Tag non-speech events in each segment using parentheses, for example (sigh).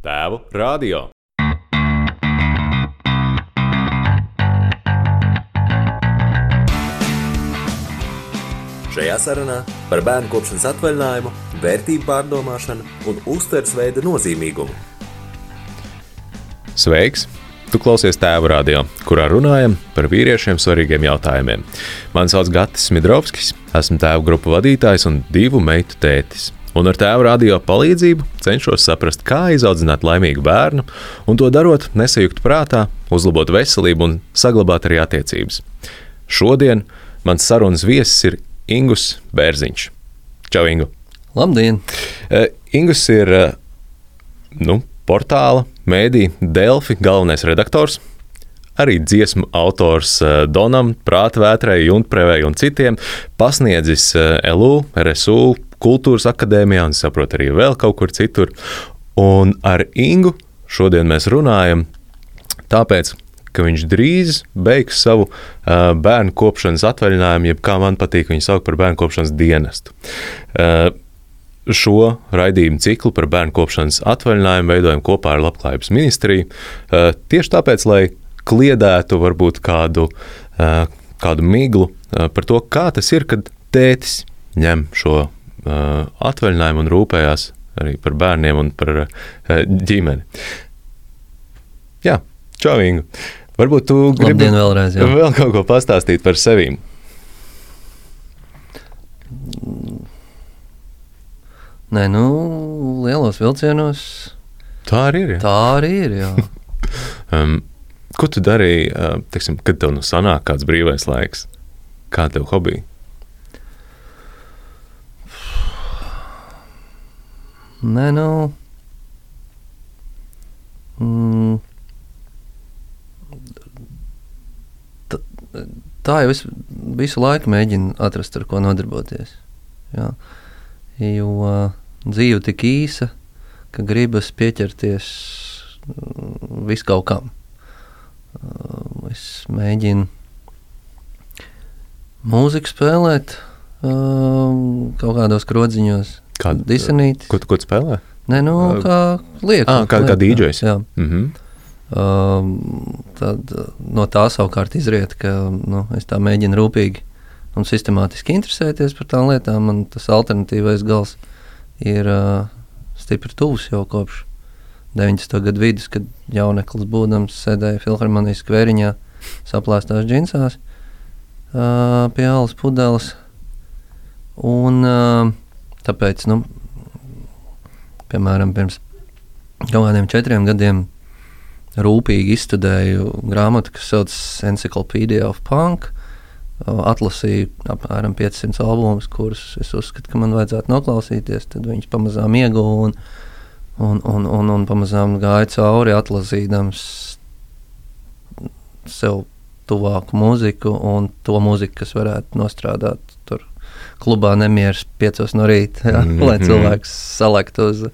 Tēvu radio. Šajā sarunā par bērnu kopšanas atvaļinājumu, vērtību pārdomāšanu un uztveres veida nozīmīgumu. Sveiks! Tu klausies tēva radio, kurā runājam par vīriešiem svarīgiem jautājumiem. Mani sauc Gatis Smidrovskis, esmu tēva grupu vadītājs un divu meitu tētis. Un ar tēva radio palīdzību cenšos saprast, kā izaudzināt laimīgu bērnu, un to darot, nesajukt prātā, uzlabot veselību un saglabāt arī attiecības. Šodien mans sarunas viesis ir Ingus Bērziņš. Čau, Ingu! Labdien! Uh, Ingus ir uh, nu, portāla, mēdī, Delfi galvenais redaktors. Arī dziesmu autors uh, Donam, Prātvētrai, Junkprevei un citiem pasniedzis LU, RSU, Kultūras akadēmijā un, saprot, arī vēl kaut kur citur. Un ar Ingu šodien mēs runājam tāpēc, ka viņš drīz beigs savu uh, bērnu kopšanas atvaļinājumu, jeb kā man patīk viņu saukt par bērnu kopšanas dienestu. Uh, šo raidījumu ciklu par bērnu kopšanas atvaļinājumu veidojam kopā ar Labklājības ministriju. Uh, tieši tāpēc, lai kliedētu varbūt kādu, uh, kādu miglu uh, par to, kā tas ir, kad tētis ņem šo atvaļinājumu un rūpējās arī par bērniem un par uh, ģimeni. Jā, čau, Ingu! Varbūt tu gribi vēlreiz, jā. vēl kaut ko pastāstīt par sevi. Nē, nu, lielos vilcienos Tā arī ir. Jā. tā arī ir. (laughs) Um, ko tu darīji, uh, teiksim, kad tev nu sanāk kāds brīvais laiks? Kā tev hobija? Nē, nu. Mm, ta- tā jau es visu laiku mēģinu atrast, ar ko nodarboties. Jā. Jo uh, dzīve tik īsa, ka gribas pieķerties mm, viskaut kam. Uh, es mēģinu mūziku spēlēt uh, kaut kādos krodziņos, Kādu disenīt. Ko, ko tu spēlē? Nē, nu, kā liekas. ā, kā- kā DJs? Jā. Mhm. Um, tad uh, no tā savukārt izriet, ka nu, es tā mēģinu rūpīgi un sistemātiski interesēties par tām lietām. Man tas alternatīvais gals ir uh, stipri tuvs jau kopš 90. gadu vidus, kad jauneklis būdams sēdēja filharmonijas skvēriņā, saplēstās džinsās uh, pie alas pudeles. Un, uh, tāpēc, nu, piemēram, pirms kaut kādiem četriem gadiem rūpīgi izstudēju grāmatu, kas saucas Encyclopedia of Punk. Atlasīju apmēram 500 albumus, kurus es uzskatu, ka man vajadzētu noklausīties. Tad viņus pamazām ieguvu un, un, un, un, un pamazām gāju cauri, atlasīdams sev tuvāku mūziku un to mūziku, kas varētu nostrādāt klubā nemieris piecos no rīta, ja, mm -hmm. lai cilvēks salektu uz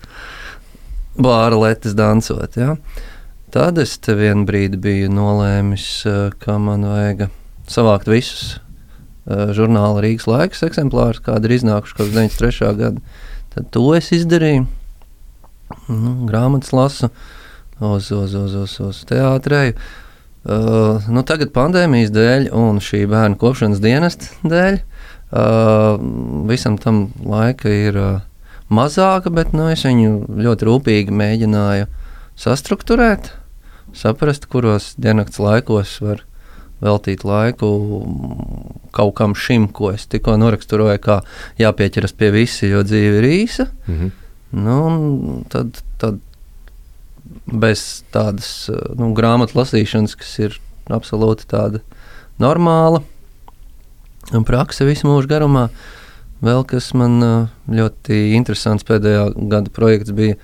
bāra letes dansot. Ja. Tad es te vienu brīdi biju nolēmis, eh, ka man vajag savākt visus uh, žurnāla Rīgas laiks eksemplārus, kādi ir iznākuši kopš 93. gada. Tad to es izdarīju. Nu, grāmatas lasu uz, uz, uz, uz, uz teātrēju. Uh, nu, tagad pandēmijas dēļ un šī bērnu kopšanas dienesta dēļ uh, visam tam laika ir mazāka, bet nu, es viņu ļoti rūpīgi mēģināju sastruktūrēt, saprast, kuros diennakts laikos var veltīt laiku kaut kam šim, ko es tikko noraksturoju, kā jāpieķeras pie visi, jo dzīve ir īsa. Mhm. Nu, un tad, tad bez tādas nu, grāmatu lasīšanas, kas ir absolūti tāda normāla un praksa visu mūžu garumā, vēl kas man ļoti interesants pēdējā gada projekts bija,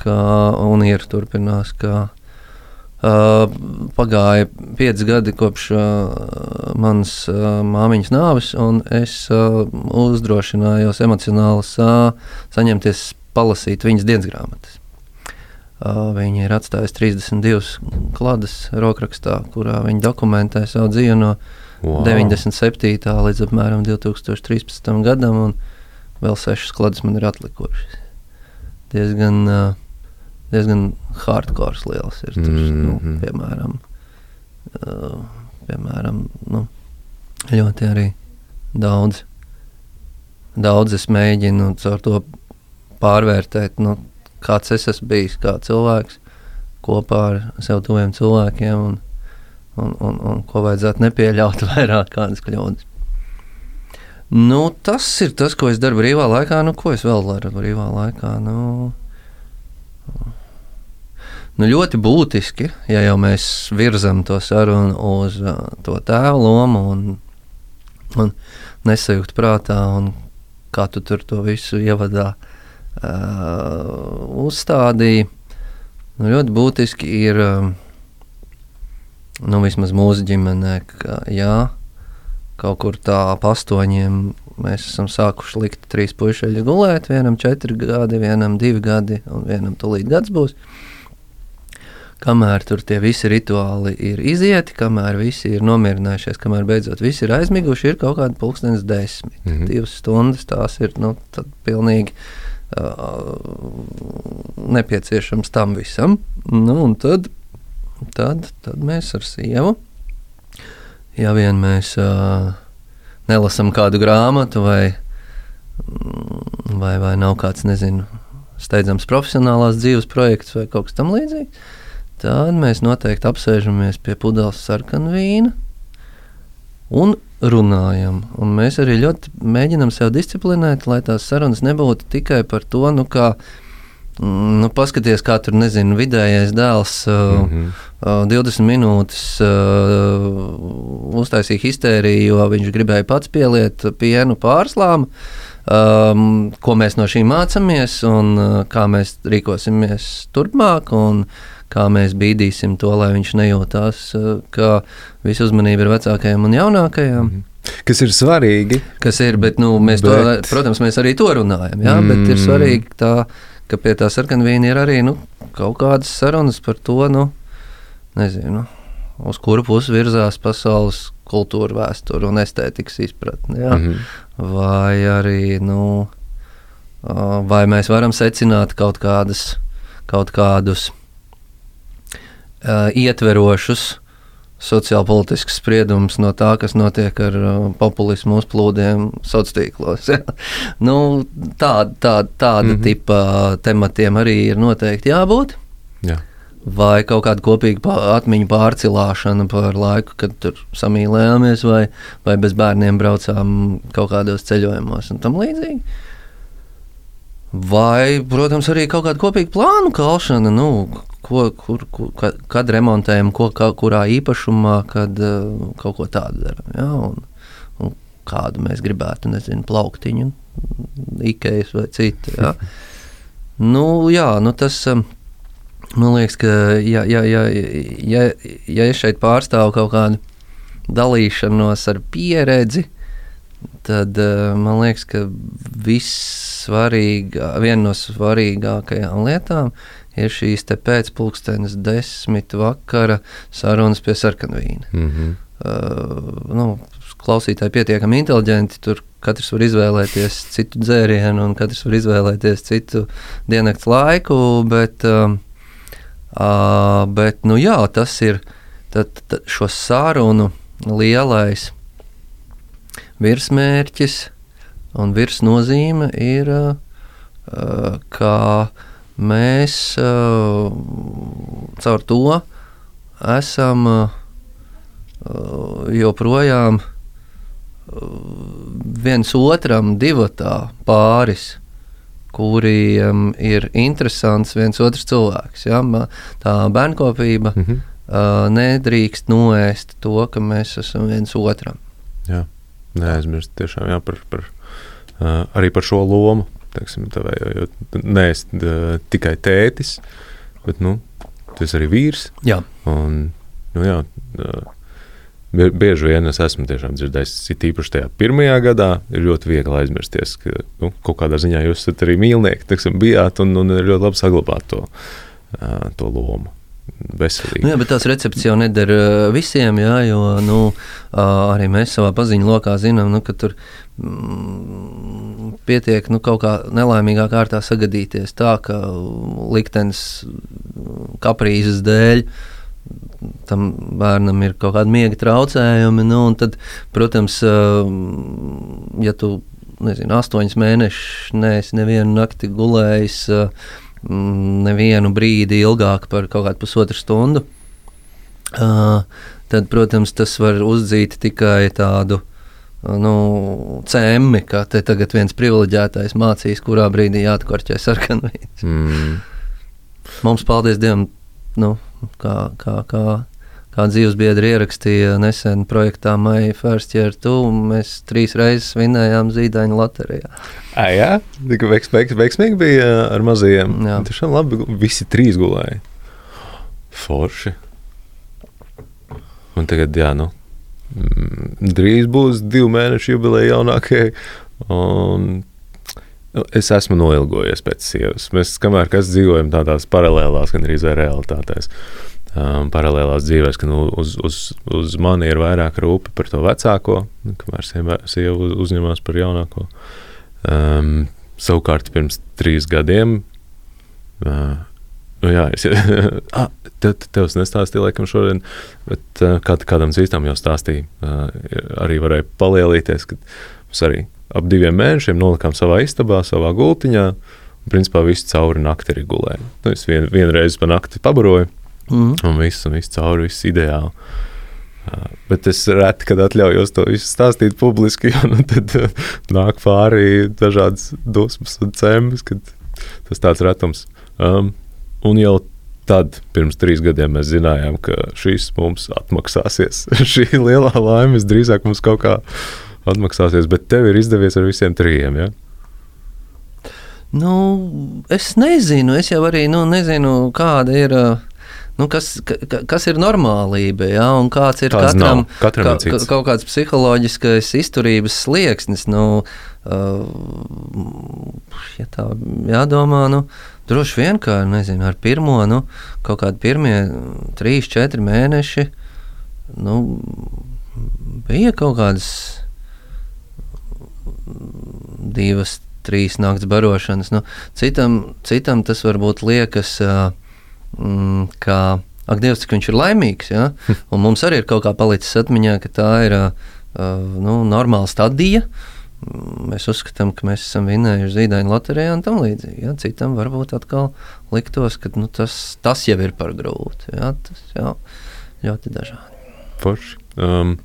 kā, un ir turpinās, kā Uh, pagāja pieci gadi kopš uh, manas uh, māmiņas nāves, un es uh, uzdrošinājos emocionāli uh, saņemties palasīt viņas dienas grāmatas. Uh, viņa ir atstājusi 32 kladas rokrakstā, kurā viņa dokumentē savu dzīvi no Wow. 97. līdz apmēram 2013. gadam, un vēl sešas kladas man ir atlikušas. Diezgan, diezgan hardcore liels. Ir, tur, mm -hmm. nu, Mhm. piemēram, piemēram nu, ļoti arī daudz. Daudz es mēģinu caur to pārvērtēt, nu, kāds es esmu bijis, kā cilvēks kopā ar sev tuviem cilvēkiem un, un, un, un ko vajadzētu nepieļaut (laughs) vairāk kādas kļūdas. Nu, tas ir tas, ko es daru brīvā laikā. Nu, ko es vēl daru brīvā laikā? Nu, nu, ļoti būtiski, ja jau mēs virzam to sarunu uz uh, to tēva lomu un, un nesajūt prātā, un kā tu tur to visu ievadā uh, uzstādīji. Nu, ļoti būtiski ir, um, nu, vismaz mūsu ģimenē, ka jā, kaut kur tā ap astoņiem mēs esam sākuši likt trīs puikas gulēt. Vienam četri gadi, vienam divi gadi, un vienam tūlīt gads būs. Kamēr tur tie visi rituāli ir izieti, kamēr visi ir nomierinājušies, kamēr beidzot visi ir aizmiguši, ir kaut kāda pulkstenis desmit. Mm. -hmm. Divas stundas tās ir nu, tad pilnīgi uh, nepieciešams tam visam. Nu, un tad, tad, tad mēs ar sievu, ja vien mēs uh, nelasām kādu grāmatu vai, vai, vai nav kāds, nezinu, steidzams profesionālās dzīves projekts vai kaut kas tamlīdzīgs, tad mēs noteikti apsēžamies pie pudeles sarkana vīna un runājam. Un mēs arī ļoti mēģinām sev disciplinēt, lai tās sarunas nebūtu tikai par to, nu, kā mm, nu, paskaties, kā tur nezinu, vidējais dēls. Uh, Mhm. Uh, 20 minūtes uh, uztaisīja histēriju, jo viņš gribēja pats pieliet pienu pārslām. Um, ko mēs no šī mācāmies, un uh, kā mēs rīkosimies turpmāk, un kā mēs bīdīsim to, lai viņš nejūtās, uh, ka visa uzmanība ir vecākajiem un jaunākajiem. Mm. Kas ir svarīgi? Kas ir, bet, nu, mēs bet... Bet- To, protams, mēs arī to runājam. Jā, mm. Bet ir Mm. svarīgi, tā, ka pie tā sarkanvīna ir arī nu, kaut kādas sarunas par to, nu, nezinu, uz kuru pusi virzās pasaules kultūra, vēsture un estētikas izpratne. Jā. Mm. Mhm. Vai arī, nu, vai mēs varam secināt kaut, kādas, kaut kādus uh, ietverošus sociālpolitisks spriedums no tā, kas notiek ar uh, populismu uzplūdiem sociālos tīklos. ja. (laughs) nu, tā, tā, tāda mm. -hmm. tipa tematiem arī ir noteikti jābūt. Jā. Vai kaut kāda kopīga atmiņu pārcilāšana par laiku, kad tur samīlējāmies, vai, vai bez bērniem braucām kaut kādos ceļojumos un tam līdzīgi. Vai, protams, arī kaut kāda kopīga plānu kalšana, nu, ko, kur, kur, kad, kad remontējam, ko, kā, kurā īpašumā, kad uh, kaut ko tādu darām. Ja? Un, un kādu mēs gribētu, nezinu, plauktiņu, Ikejas vai citu. Ja? (laughs) nu, jā, nu tas. Um, Man liekas, ka, ja, ja, ja, ja, ja es šeit pārstāvu kaut kādu dalīšanos ar pieredzi, tad uh, man liekas, ka vissvarīgā, viena no svarīgākajām lietām ir šīs pēcpusdienas desmit vakara sarunas pie sarkanvīna. Mhm. Uh, nu, klausītāji pietiekami inteliģenti. Tur katrs var izvēlēties citu dzērienu, un katrs var izvēlēties citu diennakts laiku. Bet, uh, bet nu, jā, tas ir tad, tad šo sarunu lielais virsmērķis un virsnozīme ir, uh, kā mēs uh, caur to esam. Uh, joprojām viens otram divatā pāris, kuriem ir interesants viens otrs cilvēks. Ja? Tā bērnkopība Mhm. uh, nedrīkst noēst to, ka mēs esam viens otram. Jā, neaizmirst tiešām jā, par, par, uh, arī par šo lomu. Teiksim, tavai, jo, jo neesi uh, tikai tētis, bet nu, tu esi arī vīrs. Jā, Un, nu, jā, uh, bie- bieži vien es esmu dzirdējis, it īpaši tajā pirmajā gadā, ir ļoti viegli aizmirsties, ka nu, kaut kādā ziņā jūs esat arī mīlnieki, teiksim, bijāt un, un ir ļoti labi saglabāt to, to lomu. Veselīgi. nu, jā, bet tās recepts jau neder uh, visiem, jā, jo nu, uh, arī mēs savā paziņu lokā zinām, nu, ka tur mm, pietiek nu, kaut kā nelaimīgā kārtā sagadīties tā, ka liktenis kaprīzes dēļ. Tam bērnam ir kaut kāda miega traucējumi. Nu, tad, protams, ja tu nezinu, astoņus mēnešus neesi nevienu nakti gulējis, nevienu brīdi ilgāk par kaut kādu pusotru stundu, tad, protams, tas var uzdzīt tikai tādu nu, cēmi, ka te tagad viens privileģētais mācīs, kurā brīdī jāatkorķē sarkanvīns. Mm. Mums, paldies Dievam, nu, kā, kā, kā, kā dzīves biedri ierakstīja nesen projektā Maija First Year 2, mēs trīs reizes vinējām zīdaiņu loterijā. A, jā, tik veiks, veiks, veiksmīgi bija ar mazajiem. Jā. Tiešām labi, visi trīs gulēja. Forši. Un tagad, jā, nu, mm, drīz būs divu mēnešu jubileja jaunākajai. Un es esmu noilgojies pēc sievas. Mēs, kamēr kas dzīvojam tādās paralēlās, gan arī realitātēs, um, paralēlās dzīvēs, ka nu, uz, uz, uz mani ir vairāk rūpi par to vecāko, kamēr sieva, sieva uzņemās par jaunāko. Um, savukārt pirms trīs gadiem. Uh, Nu, jā, es (laughs) ah, tev, tev nestāstīju, laikam, šodien, bet uh, kād, kādam citam jau stāstīju. Uh, arī varēja palielīties, kad mēs arī ap diviem mēnešiem nolikām savā istabā, savā gultiņā. Principā visu cauri nakti arī gulēju. Nu, es vien, vienreiz pa nakti pabaroju, mm. un viss, un viss cauri, viss ideāli. Uh, bet es reti, kad atļaujos to visu stāstīt publiski, (laughs) jo nu, tad uh, nāk pāri dažādas dusmas un cēmas, kad tas tāds retums. Um, Un jau tad, pirms trīs gadiem, mēs zinājām, ka šis mums atmaksāsies. (laughs) Šī lielā laime drīzāk mums kaut kā atmaksāsies, bet tev ir izdevies ar visiem trijiem. Ja? Nu, es nezinu, es jau arī nu, nezinu, kāda ir. Nu, kas, ka, kas ir normālība, ja, un kāds ir Tāds katram, katram ka, ka, kaut kāds psiholoģiskais izturības slieksnis. Nu, uh, ja tā jādomā, nu, uh, Droši vien, ka nezinu, ar pirmo, nu, kaut kādi pirmie trīs, četri mēneši nu, bija kaut kādas divas, trīs naktas barošanas. Nu, citam, citam tas varbūt liekas, mm, ka, ak, Dievs, cik viņš ir laimīgs. Ja? (laughs) Un mums arī ir kaut kā palicis atmiņā, ka tā ir nu, normāla stadija. Uh, mēs uzskatām, ka mēs esam vinējuši zīdaiņu loterijā un tam līdzīgi. Ja? Citam varbūt atkal liktos, ka nu, tas, tas jau ir par grūti. Ja? Tas jau ļoti dažādi. Forši. Um,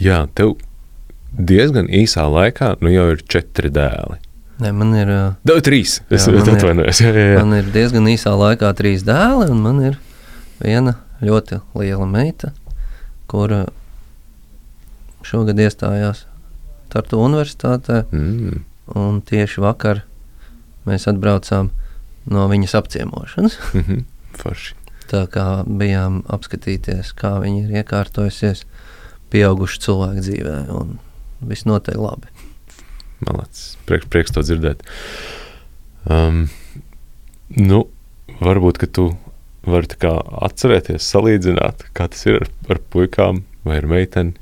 jā, tev diezgan īsā laikā nu jau ir četri dēli. Ne, man ir uh, trīs. Es atvainojos. (laughs) Man ir diezgan īsā laikā trīs dēli, un man ir viena ļoti liela meita, kura šogad iestājās Tartu Universitātē. Mm. Un tieši vakar mēs atbraucām no viņas apciemošanas. (laughs) Mm -hmm. Forši. Tā kā bijām apskatīties, kā viņa ir iekārtojusies pieaugušu cilvēku dzīvē. Un viss noteikti labi. Malacis. Prieks, prieks to dzirdēt. Um, nu, varbūt, ka tu vari atcerēties, salīdzināt, kā tas ir ar, ar puikām vai ar meiteni,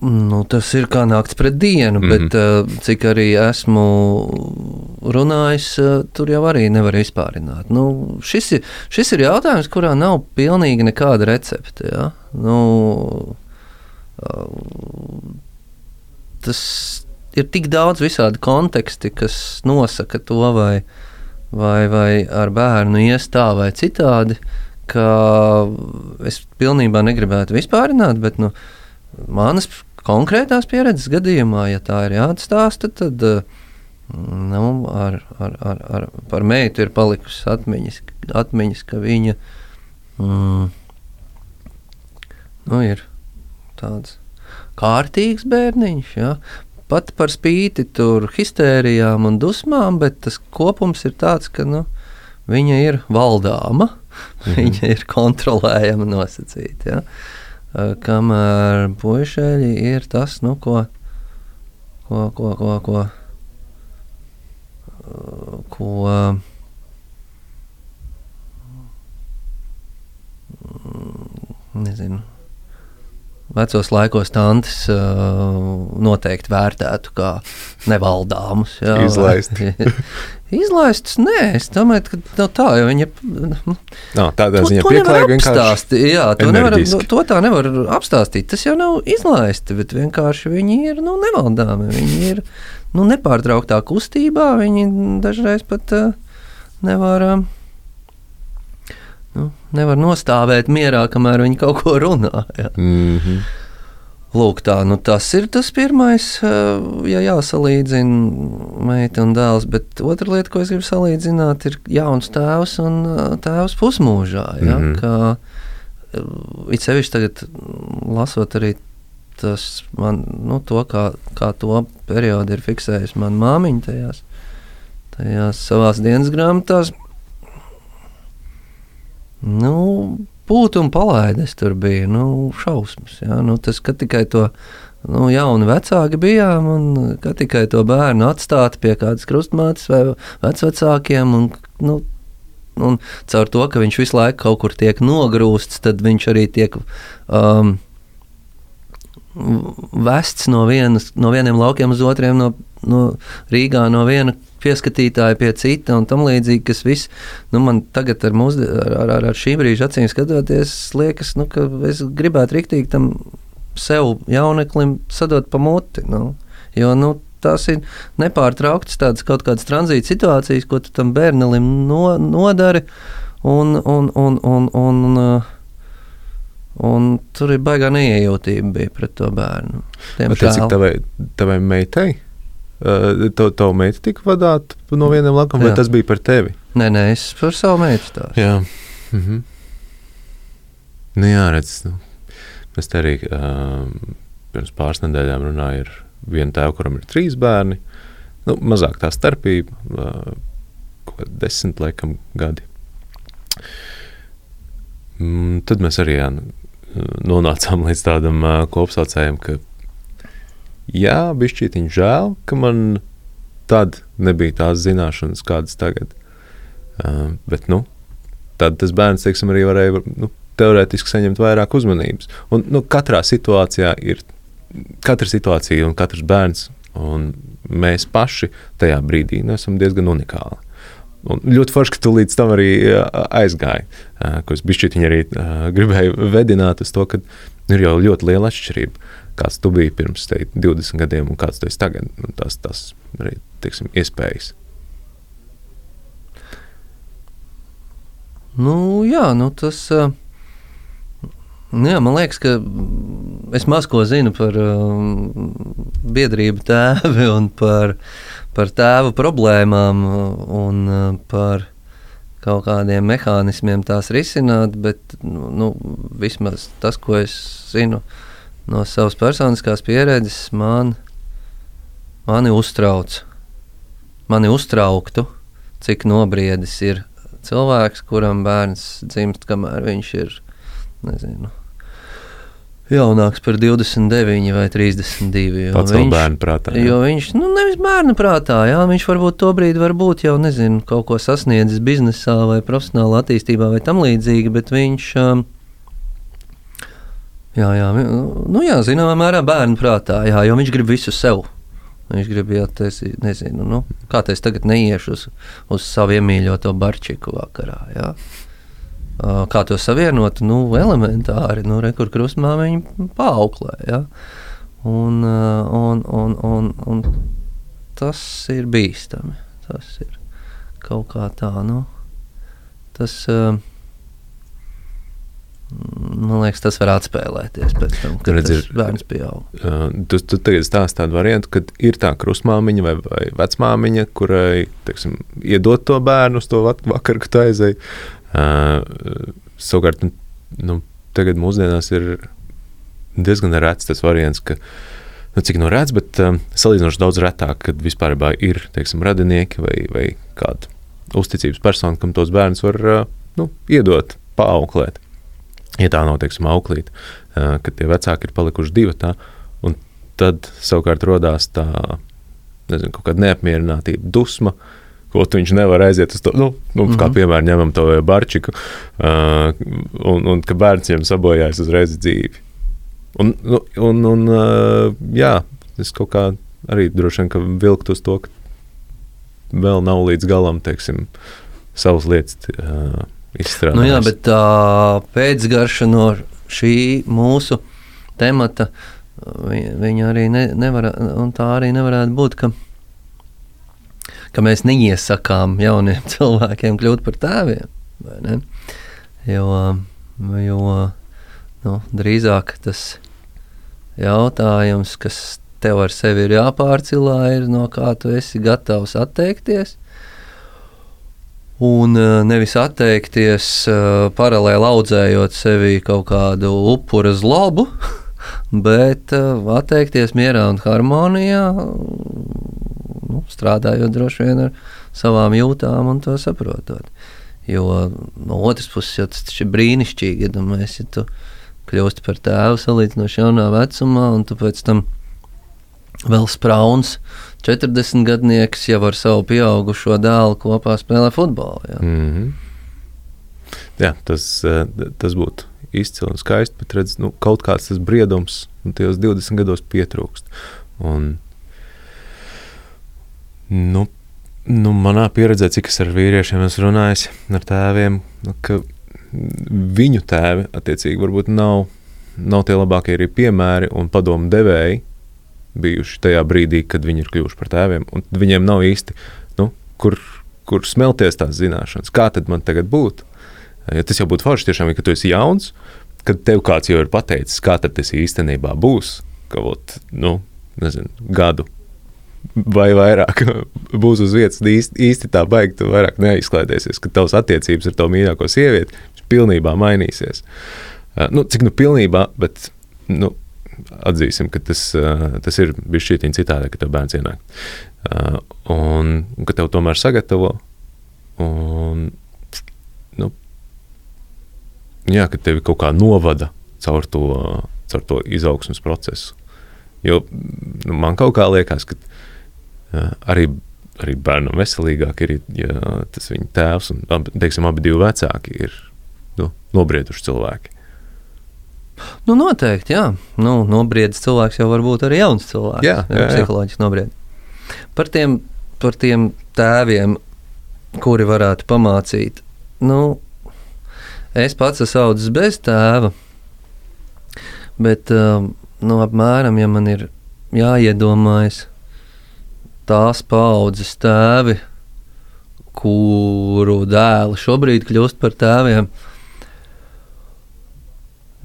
Nu, tas ir kā naktis pret dienu, mm -hmm. bet cik arī esmu runājis, uh, tur jau arī nevar izpārināt. Nu, šis, ir, šis ir jautājums, kurā nav pilnīgi nekāda recepte. Ja? Nu, uh, tas ir tik daudz visādi konteksti, kas nosaka to, vai, vai, vai ar bērnu ies tā vai citādi, ka es pilnībā negribētu vispārināt, bet nu, manas konkrētās pieredzes gadījumā, ja tā ir jāatstāsta, tad eh, nu, ar, ar, ar, ar, par meitu ir palikusi atmiņas, atmiņas ka viņa mm, nu, ir tāds kārtīgs bērniņš. Ja? Pat par spīti tur histērijām un dusmām, bet tas kopums ir tāds, ka nu, viņa ir valdāma, (laughs) mhm. viņa ir kontrolējama nosacīta. Ja? Eh, kamēr puišeļi ir tas, nu, ko, ko, ko, ko, ko, eh, ko mm, nezinu, vecos laikos tantes uh, noteikti vērtētu kā nevaldāmus. Jā, Izlaist. (laughs) Izlaistus, nē, es domāju, ka no tā jau viņa. Nu, no, tādā ziņā pieklājīgi vienkārši. Jā, to, nevar, enerģiski. to tā nevar apstāstīt. Tas jau nav izlaisti, bet vienkārši viņi ir nu, nevaldāmi. Viņi ir nu, nepārtrauktā kustībā. Viņi dažreiz pat uh, nevar. Uh, nu, nevar nostāvēt mierā, kamēr viņi kaut ko runā. Jā. Mm -hmm. Lūk, tā, nu tas ir tas pirmais, eh, ja jāsalīdzina meita un dēls. Bet otra lieta, ko es gribu salīdzināt, ir jauns tēvs un eh, tēvs pusmūžā. Ja, mm. -hmm. Kā eh, it sevišķi tagad lasot arī tas man, nu, to, kā, kā to periodu ir fiksējusi mana māmiņa tajās, tajās savās dienas grāmatās. Nu, Pūt un palaides tur bija nu, šausmas. Ja? Nu, tas, ka tikai to nu, jaunu vecāki bijām, un ka tikai to bērnu atstāt pie kādas krustmātes vai vecākiem. Un, nu, un caur to, ka viņš visu laiku kaut kur tiek nogrūsts, tad viņš arī tiek um, vests no, vienas, no vieniem laukiem uz otriem, no, no Rīgā, no viena pieskatītāja pie cita un tam līdzīgi, kas viss, nu, man tagad ar, mūsdi, ar, ar, ar šī brīža acīm skatoties, liekas, nu, ka es gribētu riktīgi tam sev jauneklim sadot pa muti, nu, jo, nu, tās ir nepārtrauktas tādas kaut kādas tranzīta situācijas, ko tu tam bērnelim no, nodari, un, un, un, un, un, un, un tur ir baigā neiejūtība bija pret to bērnu. Bet tas, cik tavai, tavai meitai? Uh, Tev tā meita tika vadīta no vieniem lakām, vai tas bija par tevi? Nē, nē, es par savu meitu stāstu. Jā, mm -hmm. nu, jā redz, nu, mēs te arī um, pirms pāris nedēļām runājām ar vienu tēvu, kuram ir trīs bērni. Nu, mazāk tā starpība, uh, kaut kādi desmit laikam, gadi. Mm, tad mēs arī jā, nu, nonācām līdz tādam uh, kopsaucējam, ka jā, bišķītiņ žēl, ka man tad nebija tās zināšanas, kādas tagad. Uh, bet, nu, tad tas bērns, teiksim, arī varēja nu, teorētiski saņemt vairāk uzmanības. Un, nu, katrā situācijā ir katra situācija un katrs bērns, un mēs paši tajā brīdī nu, esam diezgan unikāli. Un ļoti forši, ka tu līdz tam arī aizgāji. Ko es bišķiņi arī gribēju (laughs) vedināt uz to, ka ir jau ļoti liela atšķirība. Kāds tu biji pirms te, 20 gadiem un kāds tu esi tagad. Tas, tas arī teiksim, iespējas. Nu, jā, nu tas. Nu, jā, man liekas, ka es maz ko zinu par um, biedrību tēvi un par, par tēvu problēmām un par kaut kādiem mehānismiem tās risināt, bet nu, nu, vismaz tas, ko es zinu no savas personiskās pieredzes, man, mani uztrauc. Mani uztrauktu, cik nobriedis ir cilvēks, kuram bērns dzimst, kamēr viņš ir nezinu, jaunāks par 29 vai 32. jo Pats viņš- bērnu prātā. jā. Jo viņš, nu, nevis bērnu prātā, jā, viņš varbūt to brīdi varbūt jau nezinu, kaut ko sasniedzis biznesā vai profesionālā attīstībā vai tam līdzīgi, bet viņš. Um, jā, jā, nu, jā, zināmā mērā bērnu prātā, jā, jo viņš grib visu sev. Viņš grib, ja tas ir, nezinu, nu, kā tas tagad neiešu uz, uz savu iemīļoto barčiku vakarā. Jā. Kā to savienot? Nu, elementāri, nu, kur krustmāmiņa paauklē. Ja? Un, un, un, un, un tas ir bīstami. Tas ir kaut kā tā, nu, tas, uh, man liekas, tas var atspēlēties pēc tam, kad Redz, ir- bērns pieaug. Tu, tu tagad stāsti tādu variantu, kad ir tā krustmāmiņa vai, vai vecmāmiņa, kurai teiksim, iedot to bērnu uz to vak- vakaru, kad tu aizēji. Uh, savukārt, nu, nu, tagad mūsdienās ir diezgan rēts tas variants, ka, nu, cik no rēts, bet um, salīdzinoši daudz retāk, kad vispār ir teiksim, radinieki vai, vai kāda uzticības persona, kam tos bērnus var uh, nu, iedot, paauklēt. Ja tā nav, teiksim, auklīte, kad tie vecāki ir palikuši divi, tā, un tad savukārt radās tā nezinu, kaut kāda neapmierinātība, dusma. Ko tu viņš nevar aiziet uz to, nu, nu, mm -hmm. kā piemēram, ņemam to barčiku, uh, un, un ka bērns viņam sabojājas uzreiz dzīvi. Un, nu, un, un uh, jā, es kaut kā arī droši vien vilktu uz to, ka vēl nav līdz galam, teiksim, savas lietas uh, izstrādātas. Nu jā, bet tā pēcgarša no šī mūsu temata, vi- viņa arī ne, nevar, un tā arī nevarētu būt, ka, ka mēs neiesakām jauniem (laughs) cilvēkiem kļūt par tēviem? Jo, jo nu, drīzāk tas jautājums, kas tev ar sevi ir jāpārcilā, ir no kā tu esi gatavs atteikties. Un uh, nevis atteikties uh, paralēli audzējot sevi kaut kādu upura zlobu, (laughs) bet uh, atteikties mierā un harmonijā, nu, strādājot droši vien ar savām jūtām un to saprotot. Jo no otras puses jau tas ir brīnišķīgi, ja domājies, ja tu kļūsti par tēvu salīdzinoši jaunā vecumā, un tu pēc tam vēl sprauns 40 gadnieks jau ar savu pieaugušo dēlu kopā spēlē futbolu. Jā. Mm -hmm. Jā, tas, eh, tas būtu izcili un skaisti, bet redz, nu, kaut kāds tas briedums un tajos 20 gados pietrūkst. Un, nu, nu, manā pieredzē, cik es ar vīriešiem esmu runājis, ar tēviem, nu, ka viņu tēvi attiecīgi varbūt nav, nav tie labākie arī piemēri un padomu devēji bijuši tajā brīdī, kad viņi ir kļuvuši par tēviem. Viņiem nav īsti, nu, kur, kur smelties tās zināšanas, kā tad man tagad būtu. Ja tas jau būtu forši, tiešām, ka tu esi jauns, kad tev kāds jau ir pateicis, kā tas īstenībā būs. Ka, ot, nu, nezinu, gadu vai vairāk (laughs) būs uz vietas, īsti, īsti tā baigi, tu vairāk neizklaidēsies, ka tavs attiecības ar to mīļāko sievieti pilnībā mainīsies. Uh, nu, cik nu pilnībā, bet nu, atzīsim, ka tas, uh, tas ir bijis šķiet citādi, ka tev bērns ienāk. Un, un ka tev tomēr sagatavo. Un, nu, jā, ka tevi kaut kā novada caur to, caur to izaugsmas procesu. Jo nu, man kaut kā liekas, ka uh, arī, arī bērnam veselīgāk ir, ja tas viņa tēvs un teiksim, abi divi vecāki ir nu, nobrieduši cilvēki. Nu, noteikti, jā. Nu, nobriedzis cilvēks jau var būt arī jauns cilvēks. Jā, jā, jā. psiholoģiski nobriedzis. Par tiem, par tiem tēviem, kuri varētu pamācīt. Nu, es pats esmu audzis bez tēva, bet um, nu, apmēram, ja man ir jāiedomājas tās paudzes tēvi, kuru dēli šobrīd kļūst par tēviem,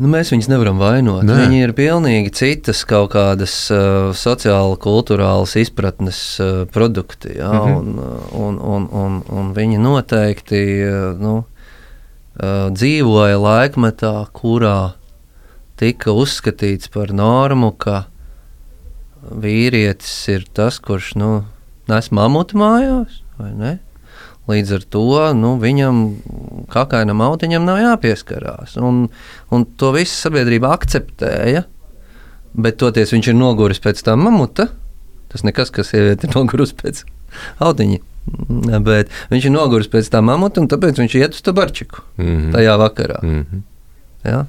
Nu, mēs viņus nevaram vainot. Nē. Viņi ir pilnīgi citas kaut kādas uh, sociāli, kultūrālas izpratnes uh, produkti. Ja? Mhm. Mm -hmm. un, un, un, un, un viņi noteikti uh, nu, uh, dzīvoja laikmetā, kurā tika uzskatīts par normu, ka vīrietis ir tas, kurš nu, nes mamutu mājās. vai ne? Līdz ar to nu, viņam, kā kainam autiņam, nav jāpieskarās. Un, un to visu sabiedrība akceptēja, bet toties viņš ir noguris pēc tam mamuta. Tas nekas, kas sieviete ir noguris pēc autiņa. Bet viņš ir noguris pēc tam mamuta, un tāpēc viņš iet uz tabarčiku Mm -hmm. tajā vakarā. Mm -hmm. Ja?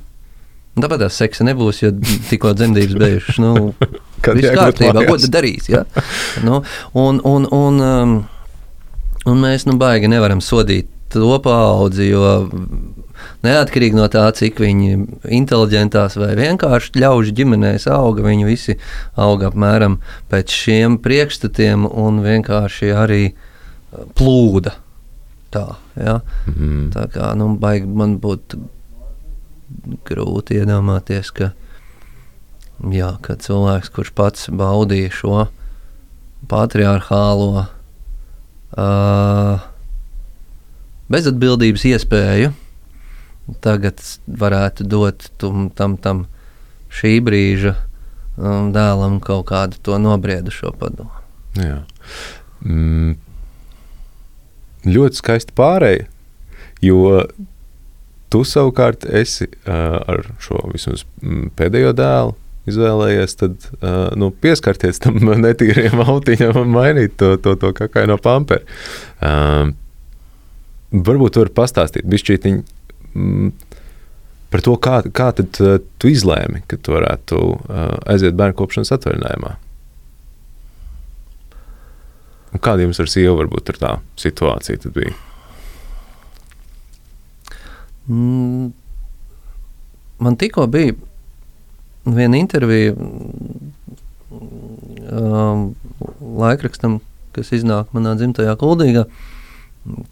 Tāpēc tā seksa nebūs, jo tikko dzemdības beigušas. Nu, (laughs) Kad Viss kārtībā, ko tad darīs? Ja? Nu, un, un, un, um, un mēs nu baigi nevaram sodīt to paudzi, jo neatkarīgi no tā, cik viņi inteliģentās vai vienkārši ļaužu ģimenēs auga, viņi visi auga apmēram pēc šiem priekšstatiem un vienkārši arī uh, plūda. Tā, ja? Mm. Tā kā nu, baigi man būtu grūti iedomāties, ka, jā, ka cilvēks, kurš pats baudīja šo patriarchālo bezatbildības iespēju, tagad varētu dot tum, tam, tam šī brīža um, dēlam kaut kādu to nobriedušo padomu. Jā. Mm. Ļoti skaisti pārēja, jo tu savukārt esi uh, ar šo vismaz mm, pēdējo dēlu izvēlējies tad, uh, nu, pieskarties tam (laughs) netīriem autiņam un mainīt to, to, to kakaino pamperi. Uh, varbūt tu vari pastāstīt bišķītiņ, mm, par to, kā, kā tad, uh, tu izlēmi, ka tu varētu uh, aiziet bērnu kopšanas atvaļinājumā. Un kāda jums ar sievu varbūt ir tā situācija bija? Mm, man tikko bija viena intervija um, laikrakstam, kas iznāk manā dzimtajā kuldīgā,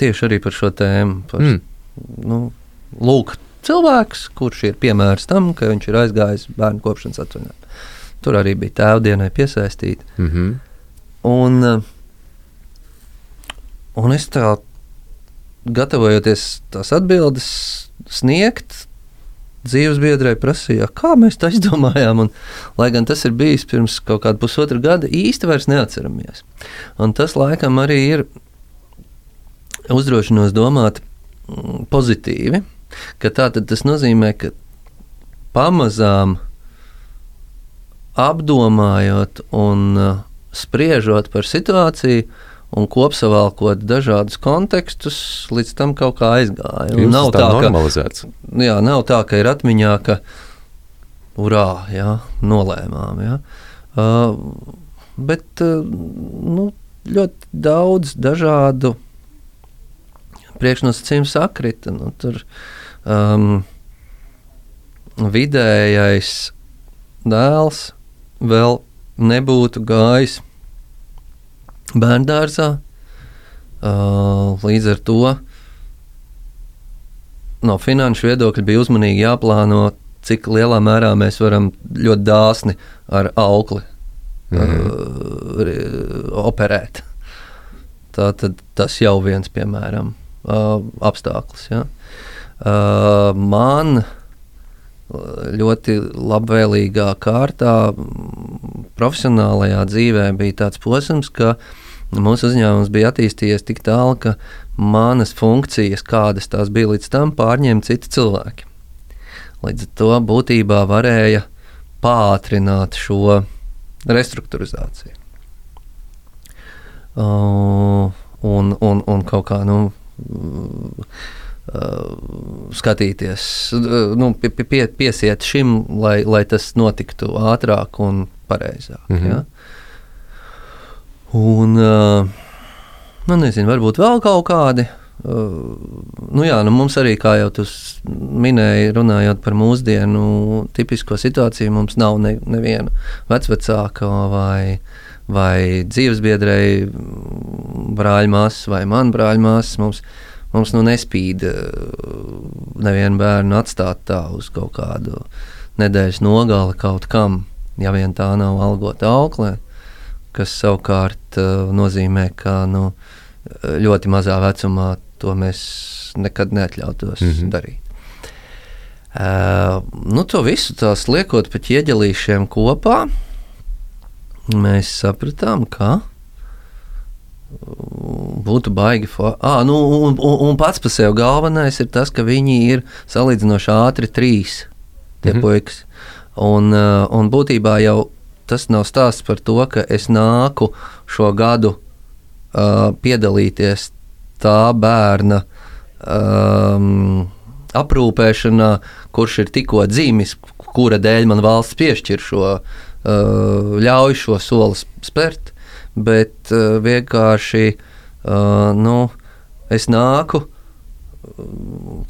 tieši arī par šo tēmu. Par, mm. nu, lūk, cilvēks, kurš ir piemērs tam, ka viņš ir aizgājis bērnu kopšanas atvaļinājumā. Tur arī bija tēvdienai piesaistīta. Mm -hmm. un, un es tā, gatavojoties tās atbildes sniegt, dzīves biedrai prasīja, kā mēs to izdomājām. Un, lai gan tas ir bijis pirms kaut kāda pusotra gada, īsti vairs neatceramies. Un tas laikam arī ir uzdrošinos domāt mm, pozitīvi. Tā tas nozīmē, ka pamazām apdomājot un uh, spriežot par situāciju, un kopsavilkot dažādus kontekstus, līdz tam kaut kā aizgāja. Nav tā, normalizēts. Ka, jā, nav tā, ka ir atmiņā, ka urā, jā, nolēmām. Jā. Uh, bet uh, nu, ļoti daudz dažādu priekšnosacījumu sakrita. Nu, tur um, vidējais dēls vēl nebūtu gājis bērngārzā. Uh, līdz ar to no finanšu viedokļa bija uzmanīgi jāplāno, cik lielā mērā mēs varam ļoti dāsni ar aukli mm -hmm. uh, operēt. Tā tad tas jau viens, piemēram, uh, apstākļus. Ja? Uh, man ļoti labvēlīgā kārtā, profesionālajā dzīvē bija tāds posms, ka Mūsu uzņēmums bija attīstījies tik tālu, ka manas funkcijas, kādas tās bija līdz tam, pārņēma citi cilvēki. Līdz ar to būtībā varēja pātrināt šo restruktūrizāciju. Uh, un, un, un kaut kā nu, uh, skatīties, uh, nu, pie, pie, piesiet šim, lai, lai tas notiktu ātrāk un pareizāk. Mm -hmm. ja? Un, nu, nezinu, varbūt vēl kaut kādi. Uh, nu jā, nu mums arī, kā jau tu minēji, runājot par mūsdienu tipisko situāciju, mums nav ne, neviena vecvecāka vai, vai dzīvesbiedrēji, brāļa māsas vai man brāļa māsas. Mums, mums nu nespīd nevienu bērnu atstāt tā uz kaut kādu nedēļas nogali kaut kam, ja vien tā nav algota auklē kas savukārt uh, nozīmē, ka nu, ļoti mazā vecumā to mēs nekad neatļautos mm -hmm. darīt. Uh, nu, to visu liekot pa ķieģelīšiem kopā, mēs sapratām, ka būtu baigi. Ah, nu, un, un, un pats par sevi galvenais ir tas, ka viņi ir salīdzinoši ātri trīs tie mm -hmm. puikas. Un, un būtībā jau tas nav stāsts par to, ka es nāku šo gadu uh, piedalīties tā bērna um, aprūpēšanā, kurš ir tikko dzimis, kura dēļ man valsts piešķir šo, uh, ļauj šo soli spērt, bet uh, vienkārši uh, nu, es nāku.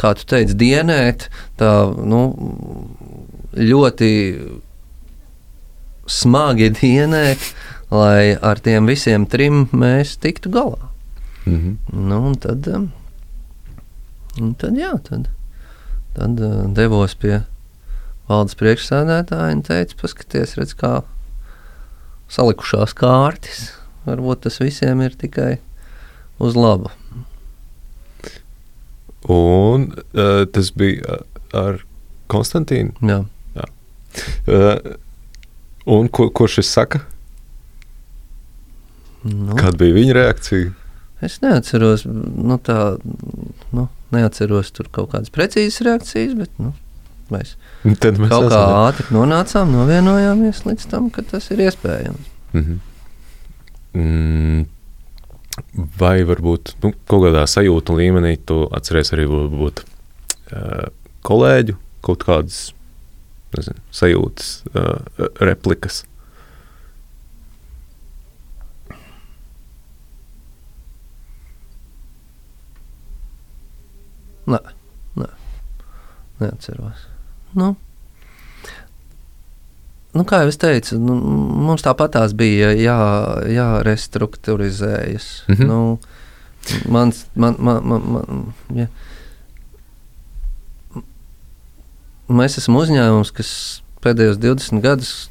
Kā tu teici, dienēt, tā nu, ļoti smagi dienēt, lai ar tiem visiem trim mēs tiktu galā. Mm -hmm. nu, un tad, un tad, jā, tad, tad devos pie valdes priekšsēdētāja un teica, paskaties, redz, kā salikušās kārtas. Varbūt tas visiem ir tikai uz labu. Un uh, tas bija ar Konstantīnu. Jā. Jā. Uh, Un ko, ko šis saka? Nu, Kāda bija viņa reakcija? Es neatceros, nu, tā, nu, neatceros tur kaut kādas precīzas reakcijas, bet nu, mēs, Tad mēs kaut esam. kā ātri nonācām, novienojāmies līdz tam, ka tas ir iespējams. Mm -hmm. mm, vai varbūt nu, kaut kādā sajūta līmenī tu atceries arī varbūt, uh, kolēģu kaut kādas nezinu, sajūtas, uh, replikas. Nē, nē, neatceros. Nu, nu, kā jau teicu, nu, mums tāpat tās bija jā, jārestruktūrizējas. Mm -hmm. nu, mans, man, man, man, man, ja. Mēs esam uzņēmums, kas pēdējos 20 gadus,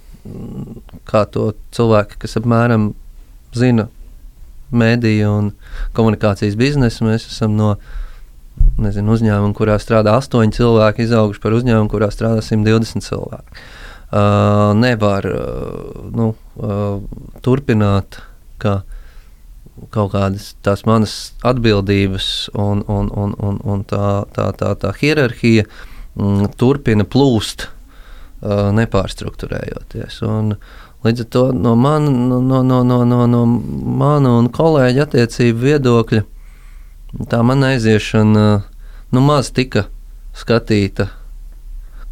kā to cilvēki, kas apmēram zina mēdīju un komunikācijas biznesu, mēs esam no nezinu, uzņēmumu, kurā strādā 8 cilvēki, izauguši par uzņēmumu, kurā strādā 120 cilvēki. Uh, nevar uh, nu, uh, turpināt, ka kaut kādas tās manas atbildības un, un, un, un, un tā, tā, tā, tā hierarhija mm, turpina plūst, uh, nepārstruktūrējoties. Un, līdz ar to no mana no, no, no, no, no, no mana un kolēģa attiecību viedokļa tā man aiziešana nu, maz tika skatīta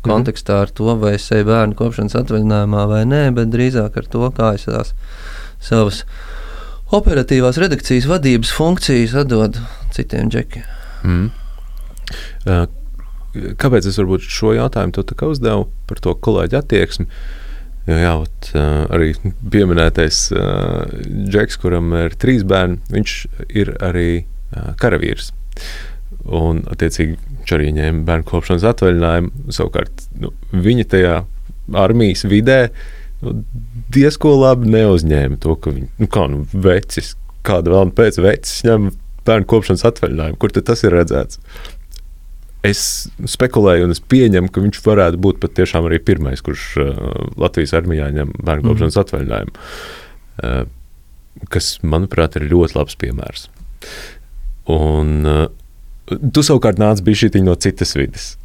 kontekstā ar to, vai es eju bērnu kopšanas atvaļinājumā vai nē, bet drīzāk ar to, kā es tās savas operatīvās redakcijas vadības funkcijas atdodu citiem džekiem. Mm. Uh, kāpēc es šo jautājumu to uzdevu par to kolēģi attieksmi? Jo, jā, ot, uh, arī pieminētais uh, džeks, kuram ir trīs bērni, viņš ir arī karavīrs. Un, attiecīgi, arī ņēma bērnu kopšanas atvaļinājumu. Savukārt, nu, viņa tajā armijas vidē nu, diezko labi neuzņēma to, ka viņi, nu, kā nu, vecis, kāda vēl pēc vecis ņem bērnu kopšanas atvaļinājumu. Kur tas ir redzēts? Es spekulēju, un es pieņemu, ka viņš varētu būt patiešām arī pirmais, kurš uh, Latvijas armijā ņem bērnu mhm. kopšanas mm. atvaļinājumu. Uh, kas, manuprāt, ir ļoti labs piemērs. Un, uh, tu savukārt nāc bija no citas vidas.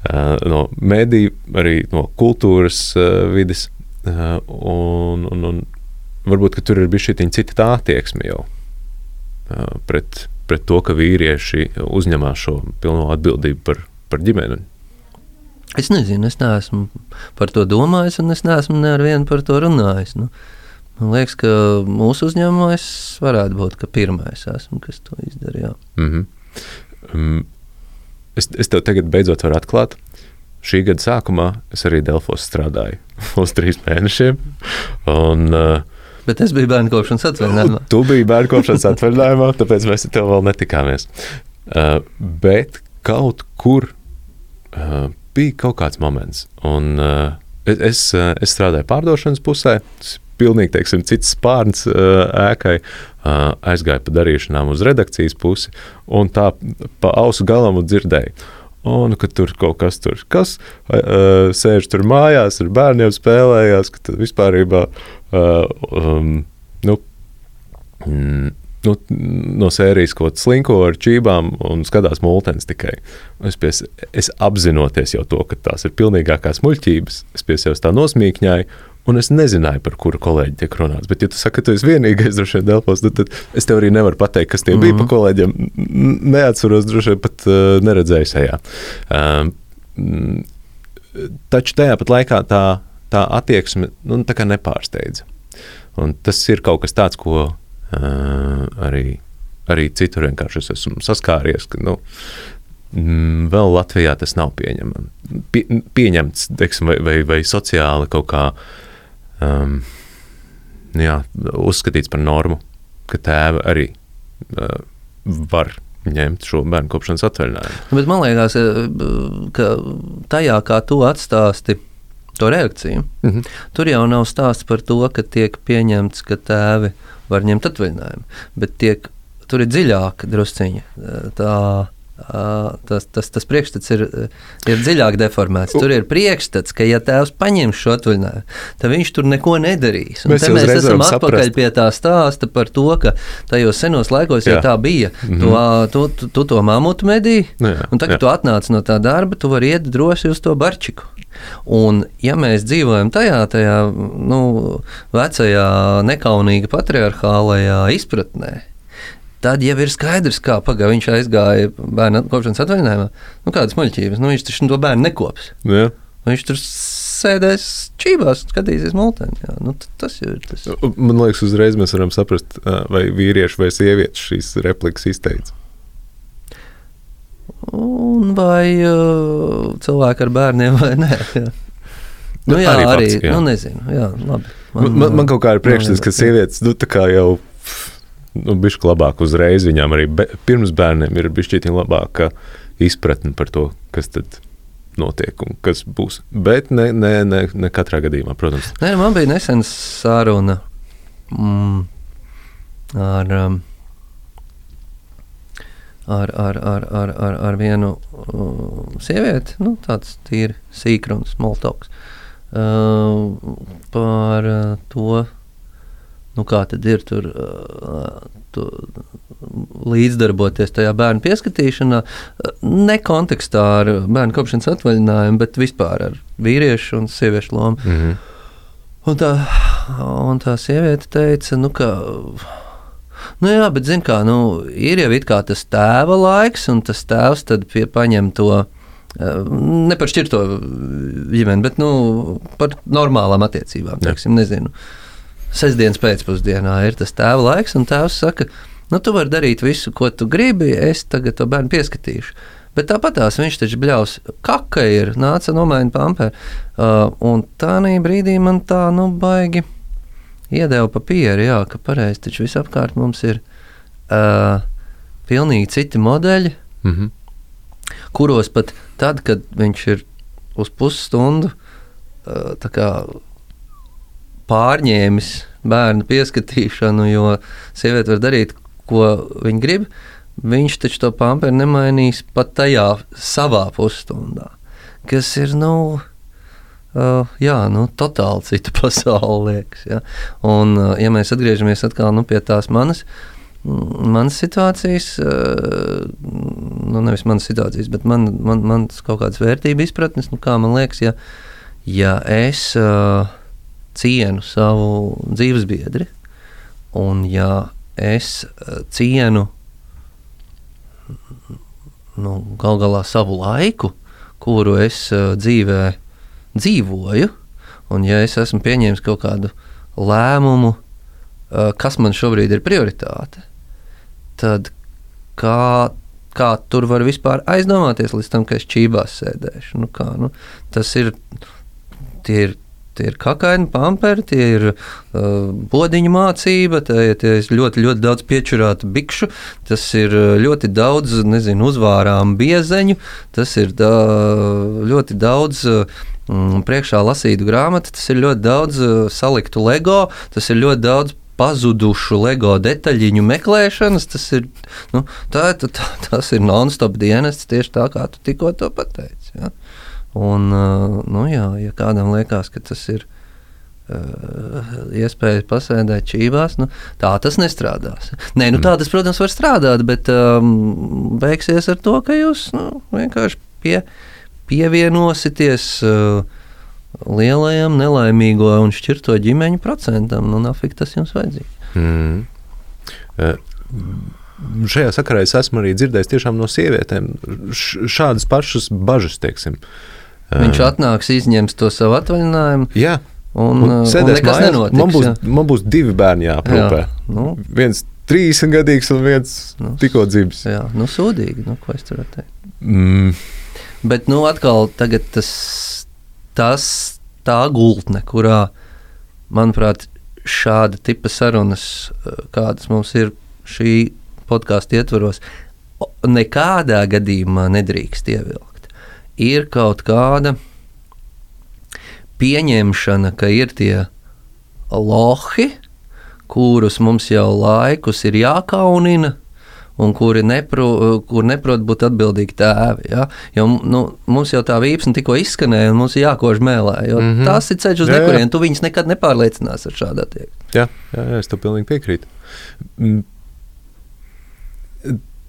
Uh, no mēdīju, arī no kultūras uh, vidas. Uh, un, un, un varbūt tur ir bijusi šī cita attieksme jau uh, pret, pret to, ka vīrieši uzņemās šo pilno atbildību par, par ģimeni. Es nezinu, es neesmu par to domājis, un es neesmu ne ar vienu par to runājis. Nu, uh, Man liekas, ka mūsu uzņēmumā es varētu būt pirmais, esmu, kas to izdarīja. Mm -hmm. um, es, es tev tagad beidzot varu atklāt. Šī gada sākumā es arī Delfos strādāju (laughs) uz trīs mēnešiem. Un, uh, Bet es biju bērnu kopšanas atvaļinājumā. (laughs) Tu biji bērnu kopšanas atvaļinājumā, tāpēc mēs ar tevi vēl netikāmies. Uh, bet kaut kur uh, bija kaut kāds moments, un uh, es, uh, es strādāju pārdošanas pusē. Tas pilnīgi teiksim, cits spārns ēkai, aizgāja pa darīšanām uz redakcijas pusi un tā pa ausu galam dzirdēja. Un, ka tur kaut kas tur kas, uh, sēž tur mājās, ar bērniem spēlējās, ka vispār uh, um, nu, mm, nu, no sērijas kaut kāda slinko ar čībām un skatās multens tikai. Es, pies, es apzinoties jau to, ka tās ir pilnīgākās muļķības, es pie sevis tā nosmīkņāju Un es nezināju, par kuru kolēģi tiek runāts. Bet, ja tu saki, ka tu esi vienīgais droši vien Dēlpos, tad, tad es tev arī nevaru pateikt, kas tie mm -hmm. bija pa mhm. kolēģiem. Neatceros, droši vien pat uh, neredzēju sejā. Uh, taču tajā pat laikā tā, tā attieksme nu, tā nepārsteidza. Un tas ir kaut kas tāds, ko arī, arī citur vienkārši esmu saskāries. Ka, nu, mm, Vēl Latvijā tas nav pieņemams. Pie, pieņemts teiksim, vai, vai, vai sociāli kaut kādā um, jā, uzskatīts par normu, ka tēvi arī uh, var ņemt šo bērnu kopšanas atvaļinājumu. Bet man liekas, eh, ka tajā, kā tu atstāsti to reakciju, mm -hmm. tur jau nav stāsts par to, ka tiek pieņemts, ka tēvi var ņemt atvaļinājumu, bet tiek, tur ir dziļāka drusciņa. Tā, tas, tas, tas priekšstats ir, ir dziļāk deformēts. Tur ir priekšstats, ka, ja tēvs paņems šo atvaļinājumu, tad viņš tur neko nedarīs. Un mēs, mēs esam atpakaļ saprast. pie tā stāsta par to, ka tajos senos laikos, ja tā bija, mm -hmm. tu, tu, tu to mamutu medīji, un tagad, kad tu atnāc no tā darba, tu vari iet droši uz to barčiku. Un, ja mēs dzīvojam tajā, tajā nu, vecajā, nekaunīga patriarchālajā izpratnē, Tad jau ir skaidrs, kā pagā, viņš aizgāja bērnu kopšanas atvaļinājumā. Nu, kādas muļķības? Nu, viņš taču to bērnu nekops. Jā. Viņš tur sēdēs čībās, skatīsies. Jā, nu, tas jau ir tas. Man liekas, uzreiz mēs varam saprast, vai vīrieši vai sievietes šīs replikas izteica. Un vai uh, cilvēki ar bērniem vai nē. Jā. Nu, Nu, jā, arī arī, fakts, jā. nu, nezinu. Jā, labi. Man, man, man kaut kā ir priekšstats, ka sievietes nu, jau nu, bišķi labāk uzreiz viņām arī be, pirms bērniem ir bišķi labāka izpratne par to, kas tad notiek un kas būs. Bet ne, ne, ne, ne katrā gadījumā, protams. Nē, nu, man bija nesen saruna mm, ar, um, ar, ar, ar, ar, ar, ar vienu uh, sievieti, nu, tāds tīri sīkruns, smoltoks, uh, par uh, to, nu, kā tad ir tur. Uh, tu, līdzdarboties tajā bērnu pieskatīšanā, uh, ne kontekstā ar bērnu kopšanas atvaļinājumu, bet vispār ar vīriešu un sieviešu lomu. Mm -hmm. Un tā, un tā sieviete teica, nu, ka. Nu, jā, bet zin kā, nu, ir jau tas tēva laiks, un tas tēvs tad pie, paņem to. eh, Ne par šķirto ģimeni, bet nu, par normālām attiecībām. Teiksim, nezinu. Sestdienas pēcpusdienā ir tas tēva laiks, un tēvs saka, nu, tu vari darīt visu, ko tu gribi, es tagad to bērnu pieskatīšu. Bet tāpat tās viņš taču bļaus, kaka ir, nāca nomaina pampēru. Uh, un tā brīdī man tā, nu, baigi iedeva papīru, jā, ka pareizi, taču visapkārt mums ir uh, pilnīgi citi modeļi, Mm -hmm. kuros pat tad, kad viņš ir uz pusstundu uh, tā kā pārņēmis bērnu pieskatīšanu, jo sieviete var darīt, ko viņa grib. Viņš taču to pamperu nemainīs pat tajā savā pusstundā, kas ir, nu, uh, jā, nu totāli cita (laughs) pasaule, liekas. Ja? Un, uh, ja mēs atgriežamies atkal nu, pie tās manas, mm, manas situācijas, uh, nu, nevis manas situācijas, bet man, man, manas kaut kādas vērtību izpratnes, nu, kā man liekas, ja, ja es uh, cienu savu dzīvesbiedri, un ja es uh, cienu nu, gal galā savu laiku, kuru es uh, dzīvē dzīvoju, un ja es esmu pieņēmis kaut kādu lēmumu, uh, kas man šobrīd ir prioritāte, tad kā, kā tur var vispār aizdomāties līdz tam, ka es čībās sēdēšu? Nu, kā, nu, tas ir, ir Tie ir kakaini, pamperi, tie ir uh, bodiņu mācība, tie, tie ir ļoti, ļoti daudz piečurātu bikšu, tas ir uh, ļoti daudz, nezinu, uzvārām biezeņu, tas ir da, ļoti daudz. Uh, mm, Priekšā lasītu grāmatu, tas ir ļoti daudz uh, saliktu LEGO, tas ir ļoti daudz pazudušu LEGO detaļiņu meklēšanas. Tas ir, nu, tā, tā, tas ir non-stop dienests, tieši tā kā tu tikko to pateici. Ja? Un, uh, nu, jā, ja kādam liekas, ka tas ir uh, iespēja pasēdēt čībās, nu, tā tas nestrādās. Nē, nu, tā tas, protams, var strādāt, bet um, beigsies ar to, ka jūs nu, vienkārši pie, pievienosieties. Uh, Lielajam nelaimīgo un šķirto ģimeņu procentam, nu, nafik tas jums vajadzīgs. Mm. Uh, šajā sakarā es esmu arī dzirdējis no sievietēm šādas pašas bažas, teiksim. Viņš atnāks, izņems to savu atvaļinājumu, Jā, un, un un, nekas nenotiks. Man būs, jā. man būs divi bērni jāaprūpē. Jā, nu. Viens 30 gadīgs un viens Nu, tikko dzimis. Jā, nu, sūdīgi, nu, ko es tur varu teikt. Mm, Bet, nu, atkal tagad tas, tas tā gultne, kurā, manuprāt, šāda tipa sarunas, kādas mums ir šī podkāstu ietvaros, nekādā gadījumā nedrīkst ievilkt. Ir kaut kāda pieņemšana, ka ir tie lohi, kurus mums jau laikus ir jākaunina, un kuri nepro, kur neprot būt atbildīgi tēvi. Ja? Jo nu, mums jau tā vīpsne tikko izskanēja, un mums ir jākož mēlē. Mm. -hmm. Tas ir ceļš uz Jā, nekurienu. Tu viņus nekad nepārliecinās ar šādu attieksmi. jā, jā, jā, es tev pilnīgi piekrītu. Mm,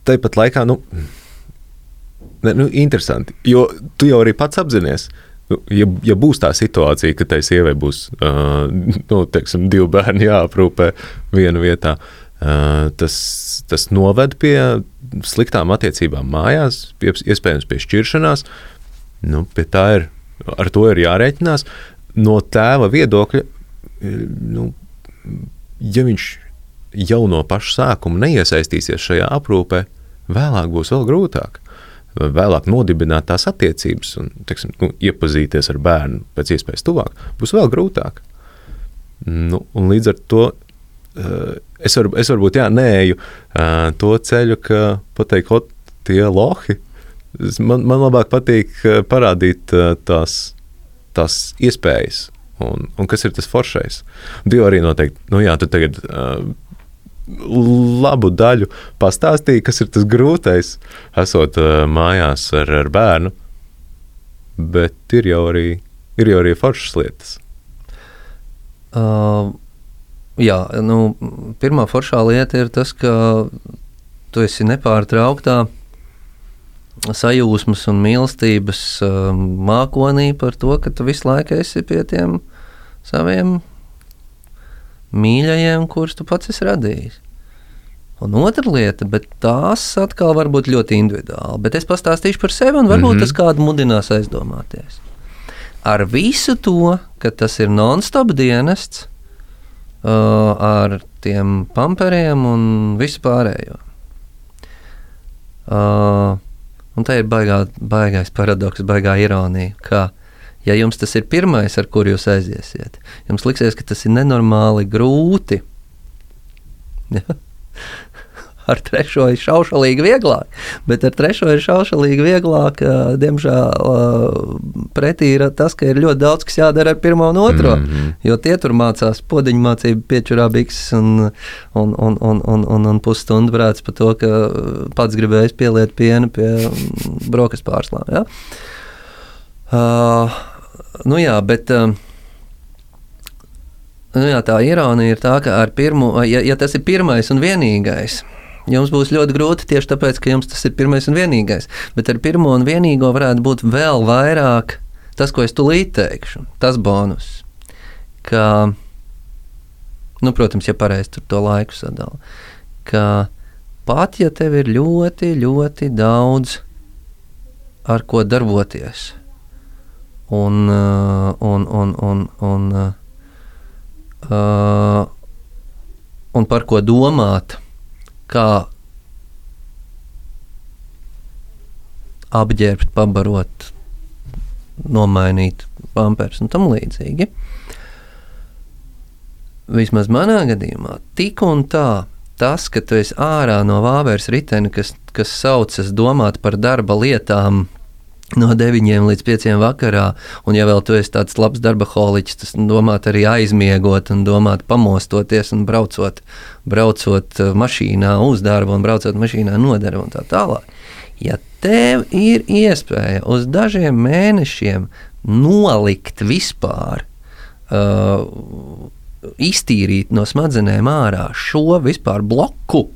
Tāpat laikā, nu, ne, nu, interesanti, jo tu jau arī pats apzinājies. Nu, ja, ja būs tā situācija, ka tai sievai būs uh, nu, teiksim, divi bērni jāaprūpē vienā vietā, tas, tas noved pie sliktām attiecībām mājās, pie, iespējams pie šķiršanās. Nu, pie tā ir, ar to ir jārēķinās. No tēva viedokļa, nu, ja viņš jau no paša sākuma neiesaistīsies šajā aprūpē, vēlāk būs vēl grūtāk. Vēlāk nodibināt tās attiecības un teiksim, nu, iepazīties ar bērnu pēc iespējas tuvāk, būs vēl grūtāk. Nu, līdz ar to uh, es, var, es varbūt jā, neeju uh, to ceļu, ka pateikt, ot, tie lohi. Man, man labāk patīk parādīt uh, tās, tās iespējas, un, un kas ir tas foršais. Divi arī noteikti, nu jā, tu tagad uh, labu daļu pastāstīja, kas ir tas grūtais, esot uh, mājās ar, ar bērnu. Bet ir jau arī, ir jau arī foršas lietas. Uh, jā, nu, pirmā foršā lieta ir tas, ka tu esi nepārtrauktā sajūsmas un mīlestības uh, mākonī par to, ka tu visu laiku esi pie tiem saviem mīļajiem, kurus tu pats esi radījis. Un otra lieta, bet tās atkal var būt ļoti individuāli. Bet es pastāstīšu par sevi, un varbūt mm -hmm. tas kādu mudinās aizdomāties. Ar visu to, ka tas ir non-stop dienests, uh, ar tiem pamperiem un vispārējo. Uh, un tā ir baigā, baigais paradoks, baigā ironija. Ka, ja jums tas ir pirmais, ar kuru jūs aiziesiet, jums liksies, ka tas ir nenormāli grūti. (laughs) Ja? ar trešo ir šaušalīgi vieglāk, bet ar trešo ir šaušalīgi vieglāk. Diemžēl pretī ir tas, ka ir ļoti daudz, kas jādara ar pirmo un otro. Mm -hmm. Jo tie tur mācās podiņu mācību, piečurā bikses un, un, un, un, un, un, un pusstundu brāts par to, ka pats gribējis pieliet pienu pie brokastu pārslām. Ja? Uh, nu jā, bet. Uh, Nu jā, tā ironija ir tā, ka ar pirmo, ja, ja tas ir pirmais un vienīgais, jums būs ļoti grūti tieši tāpēc, ka jums tas ir pirmais un vienīgais. Bet ar pirmo un vienīgo varētu būt vēl vairāk tas, ko es tulīt teikšu, tas bonus. Ka, nu, protams, ja pareizi to laiku sadala, ka pat ja tev ir ļoti, ļoti daudz ar ko darboties, un, uh, un, un, un, un, uh, un par ko domāt, kā apģērbt, pabarot, nomainīt pampers un tam līdzīgi. Vismaz manā gadījumā, tik un tā, tas, ka tu esi ārā no vāveres riteni, kas, kas saucas domāt par darba lietām, no 9 līdz 5 vakarā, un ja vēl tu esi tāds labs darba holiķis, tas domāt arī aizmiegot un domāt pamostoties un braucot, braucot uh, mašīnā uz darbu un braucot mašīnā no darba un tā tālāk. Ja tev ir iespēja uz dažiem mēnešiem nolikt vispār, uh, iztīrīt no smadzenēm ārā šo vispār bloku,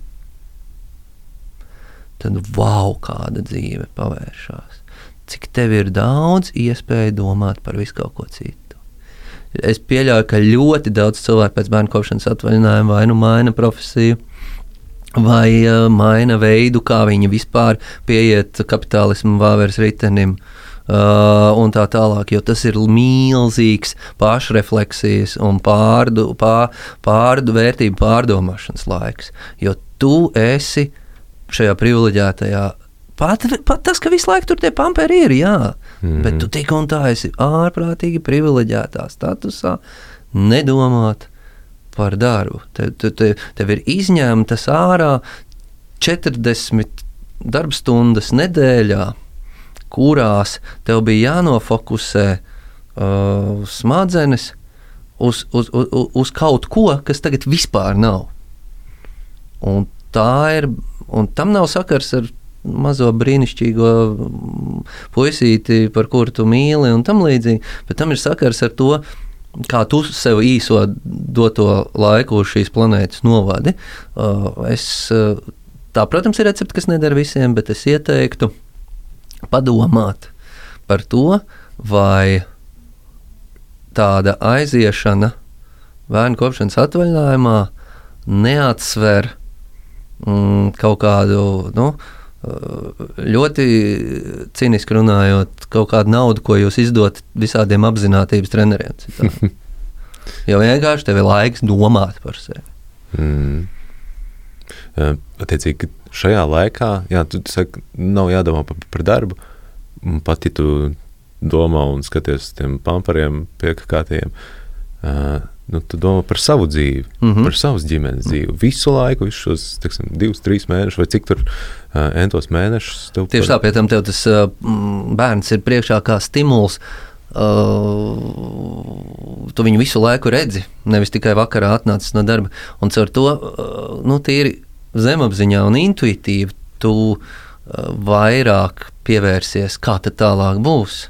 tad wow, kāda dzīve pavēršās cik tev ir daudz iespēju domāt par visu kaut ko citu. Es pieļauju, ka ļoti daudz cilvēku pēc bērnu kopšanas atvaļinājuma vai nu maina profesiju, vai uh, maina veidu, kā viņi vispār pieiet kapitālismu vāveres ritenim. Uh, un tā tālāk, jo tas ir milzīgs pašrefleksijas un pārdu, pār, pārdu vērtību pārdomāšanas laiks. Jo tu esi šajā privileģētajā Pat, pat tas, ka visu laiku tur tie pamperi ir, jā, mm. bet tu tik un tā esi ārprātīgi privileģētā statusā, nedomāt par darbu. Te, te, te, tev ir izņemtas ārā 40 darbstundas nedēļā, kurās tev bija jānofokusē uh, smadzenes uz, uz, uz, uz kaut ko, kas tagad vispār nav. Un tā ir, un tam nav sakars ar mazo brīnišķīgo puisīti, par kuru tu mīli, un tam līdzīgi. Bet tam ir sakars ar to, kā tu sev īso doto laiku uz šīs planētas novadi. Uh, es, uh, tā, protams, ir recepte, kas neder visiem, bet es ieteiktu padomāt par to, vai tāda aiziešana bērnu kopšanas atvaļinājumā neatsver mm, kaut kādu. Nu, ļoti cīniski runājot, kaut kādu naudu, ko jūs izdodat visādiem apziņotības treneriem. citādi. (laughs) Jo vienkārši tev ir laiks domāt par sevi. Mm. Attiecīgi, šajā laikā, jā, tu saki, nav jādomā par, par darbu. Pat ja tu domā un skaties uz tiem pampariem, piekāpiem, uh, nu, tu domā par savu dzīvi, mm Mhm. -hmm. par savas ģimenes dzīvi. Visu laiku, visus šos teksim, divus, trīs mēnešus, vai cik tur uh, entos mēnešus. Tieši par- tā, pie tam tev tas uh, bērns ir priekšā kā stimuls. Uh, tu viņu visu laiku redzi, nevis tikai vakarā atnācis no darba. Un ar to uh, nu, tīri zemapziņā un intuitīvi tu uh, vairāk pievērsies, kā tad tālāk būs.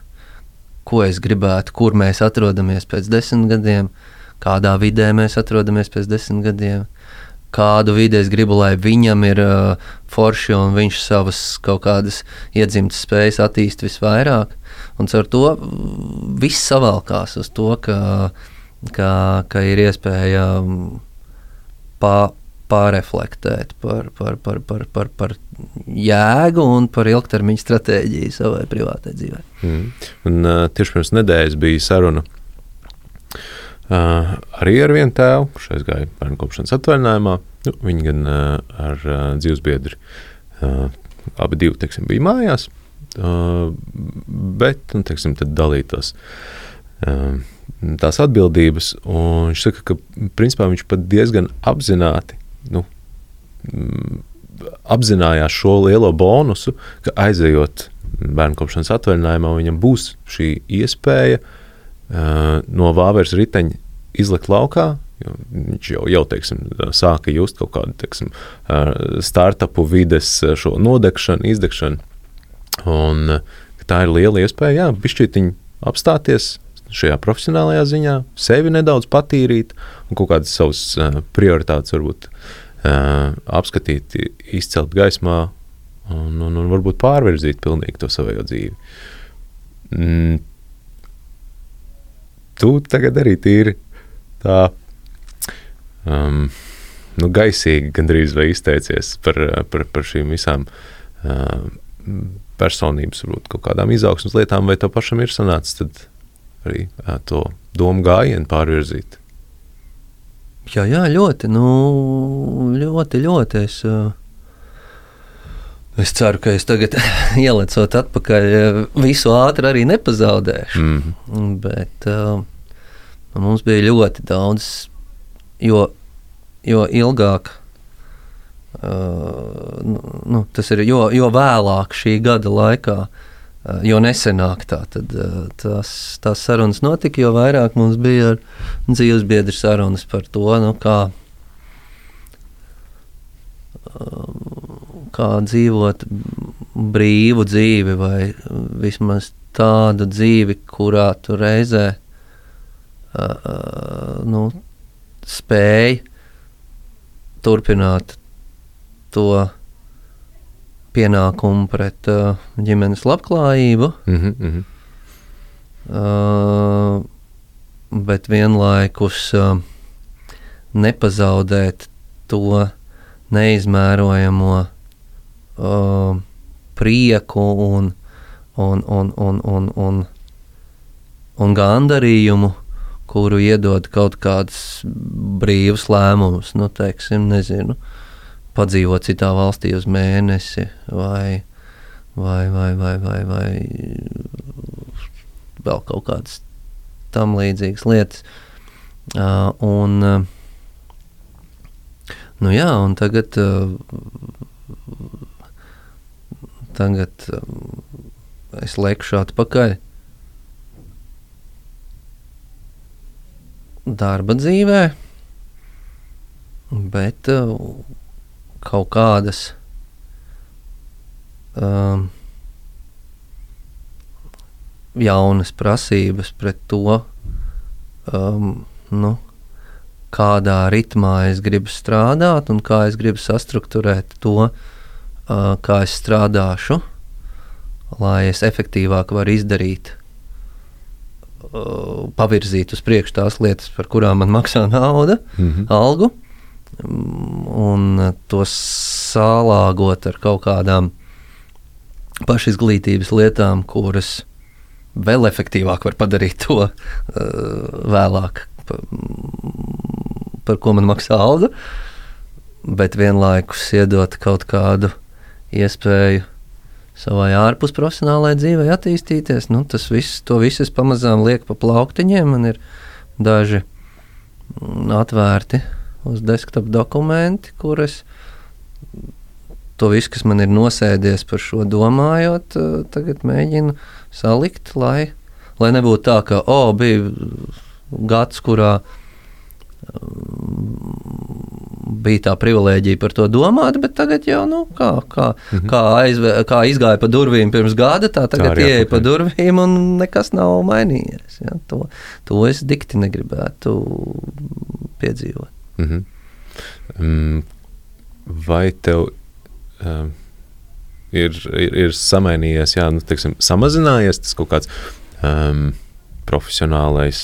Ko es gribētu, kur mēs atrodamies pēc desmit gadiem, kādā vidē mēs atrodamies pēc desmit gadiem kādu vidi es gribu, lai viņam ir uh, forši un viņš savas kaut kādas iedzimtas spējas attīst visvairāk. Un ar to mm, viss savalkās uz to, ka, ka, ka ir iespēja mm, pā, pārreflektēt par, par, par, par, par, par jēgu un par ilgtermiņa stratēģiju savai privātai dzīvei. Mm. Un, uh, tieši pirms nedēļas bija saruna uh, arī ar vienu tēvu, kurš aizgāja bērnu kopšanas atvaļinājumā. Nu, viņi gan uh, ar uh, dzīvesbiedri uh, abi divi, teiksim, bija mājās, uh, bet nu, teiksim, tad dalītos. Uh, tās atbildības, viņš saka, ka principā viņš pat diezgan apzināti nu, mm, apzinājās šo lielo bonusu, ka aizejot bērnu kopšanas atvaļinājumā, viņam būs šī iespēja uh, no vāveres riteņa izlikt laukā. Viņš jau, jau teiksim, sāka just kaut kādu teiksim, uh, startupu vides šo nodegšanu, izdegšanu. Un, tā ir liela iespēja, jā, bišķītiņi apstāties šajā profesionālajā ziņā, sevi nedaudz patīrīt un kaut kādas savas prioritātes varbūt apskatīt, izcelt gaismā un, un, un varbūt pārvirzīt pilnīgi to savu dzīvi. Tu tagad arī tīri tā um, nu, gaisīgi gandrīz vai izteicies par, par, par šīm visām uh, personības, varbūt kaut kādām izaugsmas lietām, vai tev pašam ir sanācis arī uh, to domu gājienu pārvirzīt? Jā, jā, ļoti, nu, ļoti, ļoti. Es, uh, es ceru, ka es tagad (laughs) ielicot atpakaļ, uh, visu ātri arī nepazaudēšu. Mm. Bet uh, mums bija ļoti daudz, jo, jo ilgāk. Uh, nu, tas ir jo, jo vēlāk šī gada laikā, uh, jo nesenāk tā, tad, uh, tās, tās sarunas notika, jo vairāk mums bija dzīves biedru sarunas par to, nu, kā, um, kā dzīvot brīvu dzīvi, vai vismaz tādu dzīvi, kurā tu reizē uh, nu, spēj turpināt to pienākumu pret uh, ģimenes labklājību, mm -hmm. uh, bet vienlaikus uh, nepazaudēt to neizmērojamo uh, prieku un, un, un, un, un, un, un gandarījumu, kuru iedod kaut kāds brīvs lēmums, nu, teiksim, nezinu, padzīvot citā valstī uz mēnesi vai, vai, vai, vai, vai, vai vēl kaut kādas tam līdzīgas lietas. Uh, un, uh, nu jā, un tagad, uh, tagad uh, es lekšu atpakaļ darba dzīvē, bet uh, kaut kādas um, jaunas prasības pret to, um, nu, kādā ritmā es gribu strādāt un kā es gribu sastruktūrēt to, uh, kā es strādāšu, lai es efektīvāk varu izdarīt, uh, pavirzīt uz priekšu tās lietas, par kurām man maksā nauda, Mhm. algu. un to salāgot ar kaut kādām pašizglītības lietām, kuras vēl efektīvāk var padarīt to uh, vēlāk, par, par ko man maksā alga, bet vienlaikus iedot kaut kādu iespēju savai ārpus profesionālajai dzīvei attīstīties. Nu, tas viss, to visu es pamazām lieku pa plauktiņiem. Man ir daži mm, atvērti uz desktop dokumenti, kurus to visu, kas man ir nosēdies par šo domājot, eh, tagad mēģinu salikt, lai, lai nebūtu tā, ka, oh, bija gads, kurā bija tā privilēģija par to domāt, bet tagad jau nu, kā, kā, mhm. kā, aizvē, kā izgāja pa durvīm pirms gada, tā tagad ieeja pa durvīm un nekas nav mainījies. Ja? To, to es dikti negribētu piedzīvot. Mhm. Mm. Vai tev um, ir, ir, ir samainījies, jā, nu, teiksim, samazinājies tas kaut kāds um, profesionālais,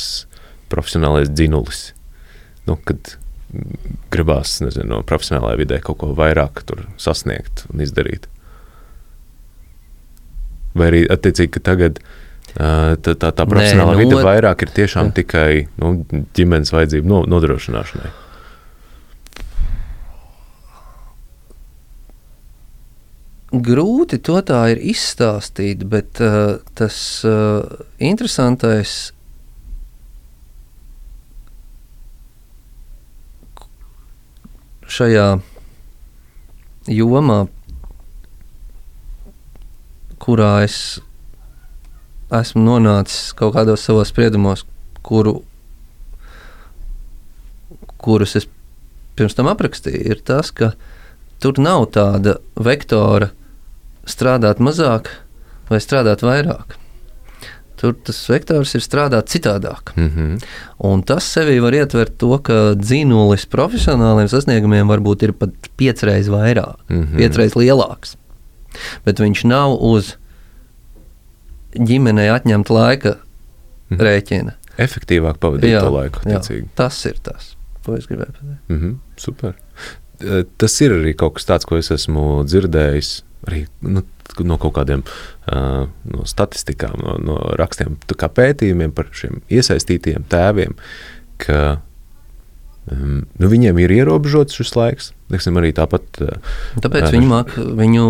profesionālais dzinulis? Nu, kad gribās nezinu, no profesionālajā vidē kaut ko vairāk sasniegt un izdarīt. Vai arī attiecīgi, ka tagad tā, tā, tā profesionālā Nē, nu, vide vairāk ir tiešām jā. tikai nu, ģimenes vajadzību no, nodrošināšanai. Grūti to tā ir izstāstīt, bet uh, tas uh, interesantais šajā jomā, kurā es esmu nonācis kaut kādos savos spriedumos, kuru, kurus es pirms tam aprakstīju, ir tas, ka tur nav tāda vektora strādāt mazāk vai strādāt vairāk. Tur tas vektors ir strādāt citādāk. Mm -hmm. Un tas sevī var ietvert to, ka dzīslis profesionāliem sasniegumiem varbūt ir pat piecreiz vairāk, mm -hmm. piecreiz lielāks. Bet viņš nav uz ģimenei atņemta laika mm -hmm. rēķina. Efektīvāk pavadīt jā, to laiku. Jā, tas ir tas, ko es gribēju pateikt. Mm -hmm. Super. Tas ir arī kaut kas tāds, ko es esmu dzirdējis. Arī nu, no kaut kādiem uh, no statistikām, no, no rakstiem, kā pētījumiem par šiem iesaistītiem tēviem, ka um, nu, viņiem ir ierobežots šis laiks. Teiksim, arī tāpat. Tāpēc uh, viņi māca viņu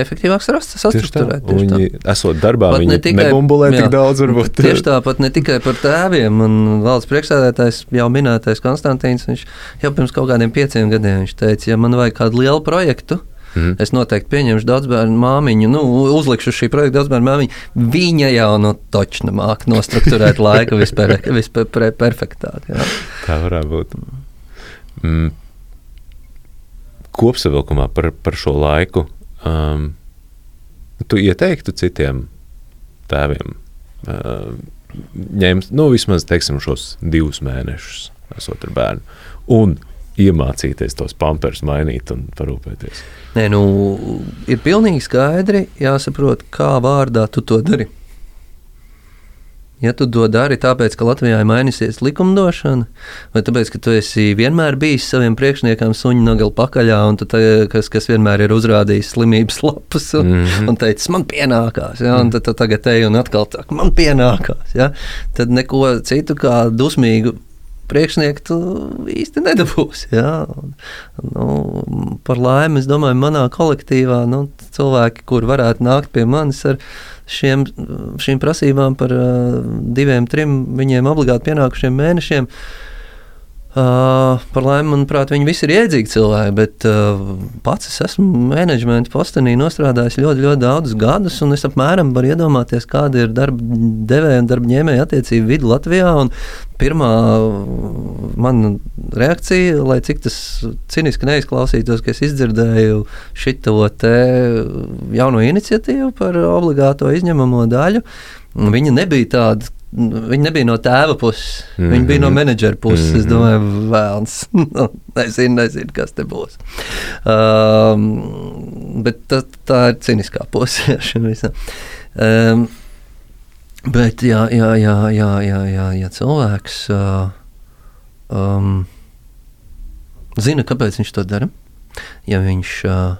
efektīvāk sastruktūrēt. Viņi, esot darbā, pat viņi ne tikai, nebumbulē jā, tik daudz. Varbūt. Tieši tāpat ne tikai par tēviem. Un valsts priekšsēdētājs jau minētais Konstantīns, viņš jau pirms kaut kādiem pieciem gadiem teica, ja man vajag kādu lielu projektu, Mm. Es noteikti pieņemšu daudz bērnu māmiņu, nu, uzlikšu šī projekta daudz bērnu māmiņu. Viņa jau no nu, točna māca nostruktūrēt (laughs) laiku vispār, vispār perfektāk. Jā. Tā varētu būt. Mm. Kopsavilkumā par, par šo laiku. Um, tu ieteiktu citiem tēviem uh, ņemt nu, vismaz teiksim, šos divus mēnešus, esot ar bērnu, un iemācīties tos pamperus mainīt un parūpēties. Nē, nu, ir pilnīgi skaidri jāsaprot, kā vārdā tu to dari. Ja tu to dari tāpēc, ka Latvijā ir mainījusies likumdošana, vai tāpēc, ka tu esi vienmēr bijis saviem priekšniekam suņu nogali pakaļā, un tu, tā, kas, kas vienmēr ir uzrādījis slimības lapus un, mm -hmm. un teicis, man pienākās, ja, un tad tagad ej un atkal tā, man pienākās, ja, tad neko citu kā dusmīgu priekšnieku tu īsti nedabūsi. Jā. Nu, par laimi, es domāju, manā kolektīvā nu, cilvēki, kur varētu nākt pie manis ar šiem, šīm prasībām par uh, diviem, trim viņiem obligāti pienākušiem mēnešiem. Uh, par laimi, manuprāt, viņi visi ir iedzīgi cilvēki, bet uh, pats es esmu menedžmenta postenī nostrādājis ļoti, ļoti daudzus gadus, un es apmēram varu iedomāties, kāda ir darba devēja un darba ņēmēja attiecība vidi Latvijā. Pirmā mana reakcija, lai cik tas ciniski neizklausītos, ka es izdzirdēju šo jauno iniciatīvu par obligāto izņemamo daļu, viņa nebija tāda Viņi nebija no tēva puses, mm -hmm. viņi bija no mhm. menedžera puses. Mm -hmm. Es mhm. domāju, vēlams, (laughs) nu, nezinu, nezinu, kas te būs. Um, bet tā, tā ir ciniskā puse (laughs) šim visam. Um, bet, jā, jā, jā, jā, jā, jā, ja cilvēks uh, um, zina, kāpēc viņš to dara. Ja viņš uh,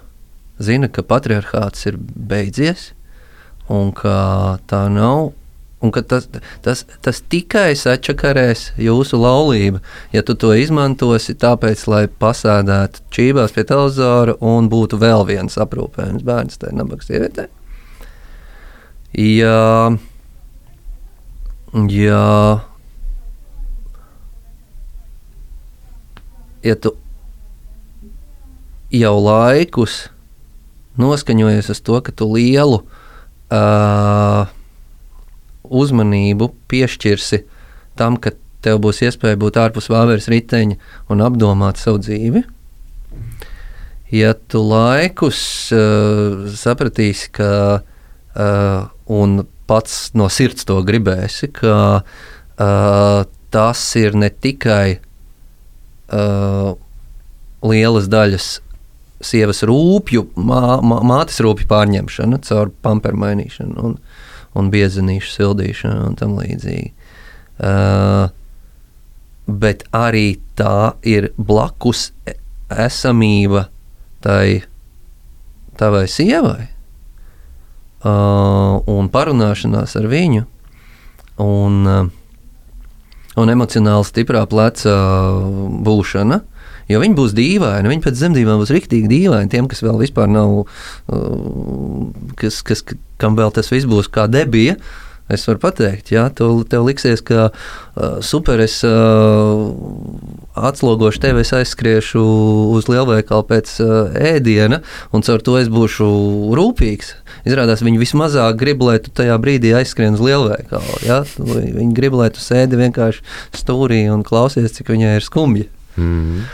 zina, ka patriarchāts ir beidzies un ka tā nav. Un tas, tas, tas tikai sačakarēs jūsu laulību, ja tu to izmantosi tāpēc, lai pasēdētu čībās pie televizora un būtu vēl viens aprūpējums bērns tajā nabaga sievietē. Ja, ja, ja tu jau laikus noskaņojies uz to, ka tu lielu uh, uzmanību piešķirsi tam, ka tev būs iespēja būt ārpus vāveres riteņa un apdomāt savu dzīvi. Ja tu laikus uh, sapratīsi, ka uh, un pats no sirds to gribēsi, ka uh, tas ir ne tikai uh, lielas daļas sievas rūpju, mā, mā, mātes rūpju pārņemšana caur pamperu mainīšanu un, un biezenīšu sildīšanu un tam līdzīgi. Uh, bet arī tā ir blakus esamība tai tavai sievai uh, un parunāšanās ar viņu un, uh, un emocionāli stiprā pleca būšana. Uh, Jo viņi būs dīvaini, viņi pēc dzemdībām būs rīktīgi dīvaini. Tiem, kas vēl vispār nav, uh, kas, kas, kam vēl tas viss būs kā debija. Es varu pateikt, ja tev, tev liksies, ka uh, super, es uh, atslogošu tevi, es aizskriešu uz lielveikalu pēc uh, ēdiena, un caur to es būšu rūpīgs. Izrādās, viņi vismazāk grib, lai tu tajā brīdī aizskrien uz lielveikalu. Ja? Viņi grib, lai tu sēdi vienkārši stūrī un klausies, cik viņai ir skumji. Mm -hmm.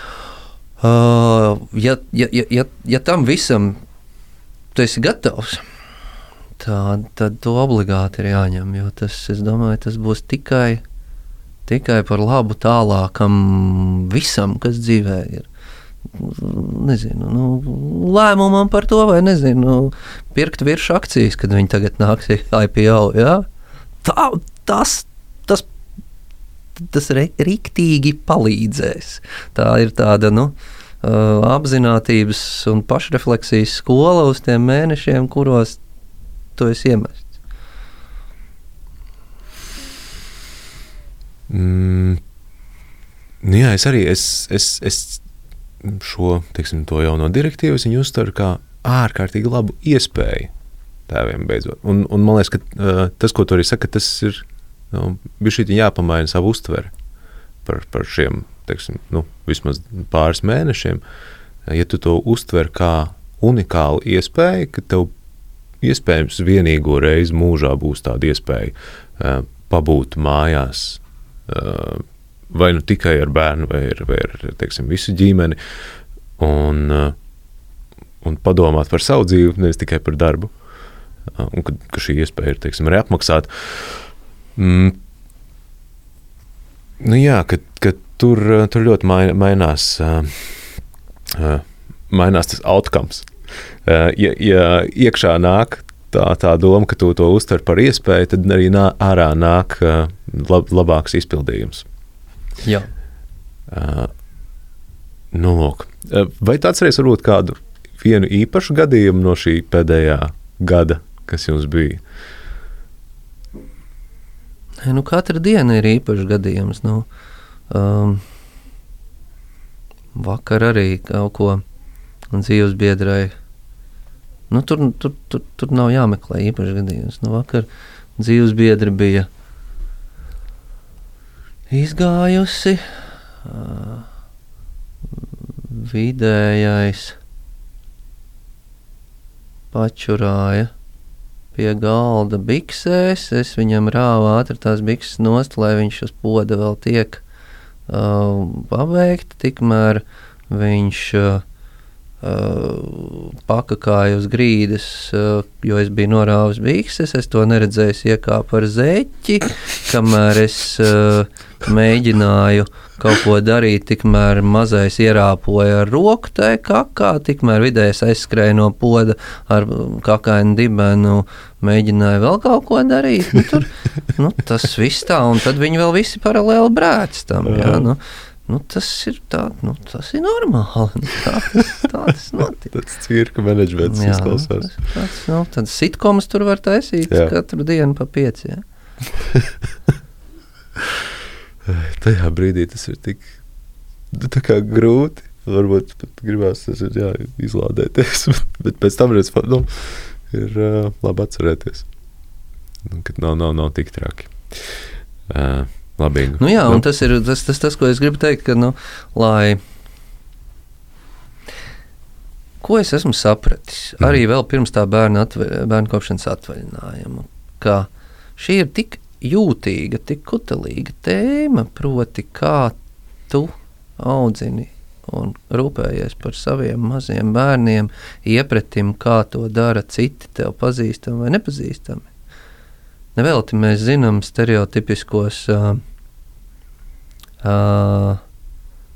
Ja, ja, ja, ja, tam visam tu esi gatavs, tā, tad to obligāti ir jāņem. Jo tas, es domāju, tas būs tikai, tikai par labu tālākam visam, kas dzīvē ir. Nezinu, nu, lēmumam par to, vai nezinu, nu, pirkt virsmu akcijas, kad viņi tagad nāks (laughs) IPO. Ja? Tā, tas tas rīktīgi palīdzēs. Tā ir tāda nu, apziņotības un pašrefleksijas skola uz tiem mēnešiem, kuros tu esi iemests. Mm, nu jā, es arī es, es, es šo teiksim, jauno direktīvu uztveru kā ārkārtīgi labu iespēju tēviem beidzot. Un, un man liekas, ka uh, tas, ko tu arī saki, tas ir nu, bija šī jāpamaina savu uztveri par, par šiem teiksim, nu, vismaz pāris mēnešiem. Ja tu to uztver kā unikālu iespēju, ka tev iespējams vienīgo reizi mūžā būs tāda iespēja uh, pabūt mājās, uh, vai nu tikai ar bērnu, vai ar, vai ar teiksim, visu ģimeni, un, uh, un padomāt par savu dzīvi, nevis tikai par darbu. Un ka, ka šī iespēja ir teiksim, arī apmaksāta. Mm. Nu jā, ka, ka tur, tur ļoti mainās, mainās tas outcomes. Ja, ja iekšā nāk tā, tā doma, ka tu to uztver par iespēju, tad arī nā, ārā nāk lab, labāks izpildījums. Jā. Nu, lūk. Vai tu atceries varbūt kādu vienu īpašu gadījumu no šī pēdējā gada, kas jums bija? Nu, katra diena ir īpašs gadījums. Nu, um, vakar arī kaut ko dzīves biedrai. Nu, tur, tur, tur, tur nav jāmeklē īpašs gadījums. Nu, vakar dzīves biedra bija izgājusi. Uh, vidējais pačurāja pie galda biksēs. Es viņam rāvu ātri tās bikses nost, lai viņš uz poda vēl tiek uh, pabeigts. Tikmēr viņš uh, Uh, pakakāju uz grīdas, uh, jo es biju norāvis bikses. Es to neredzēju, iekāpu ar zeķi, kamēr es uh, mēģināju kaut ko darīt, tikmēr mazais ierāpoja ar roku tajā kakā, tikmēr vidējais aizskrēja no poda ar kakainu dibenu, mēģināja vēl kaut ko darīt. Nu, tur, nu, tas viss tā, un tad viņi vēl visi paralēli brēc tam. Jā, nu, Nu, tas ir tā, nu, tas ir normāli. Nu, tā, tā tas notiek. Tas cirka menedžments izklausās. tas nu, tāds sitkoms tur var taisīt Jā. katru dienu pa pieci. (laughs) Tajā brīdī tas ir tik nu, grūti. Varbūt pat gribās tas ir, jā, izlādēties, (laughs) bet, pēc tam redz, nu, ir uh, labi atcerēties. Nu, kad nav, nav, nav tik traki. Uh, labi. Ingu. Nu, jā, un tas ir tas, tas, tas, ko es gribu teikt, ka, nu, lai. Ko es esmu sapratis Mhm. arī vēl pirms tā bērna, atve, bērna kopšanas atvaļinājuma, ka šī ir tik jūtīga, tik kutelīga tēma, proti, kā tu audzini un rūpējies par saviem maziem bērniem, iepratim, kā to dara citi tev pazīstami vai nepazīstami. Nevelti mēs zinām stereotipiskos uh, uh,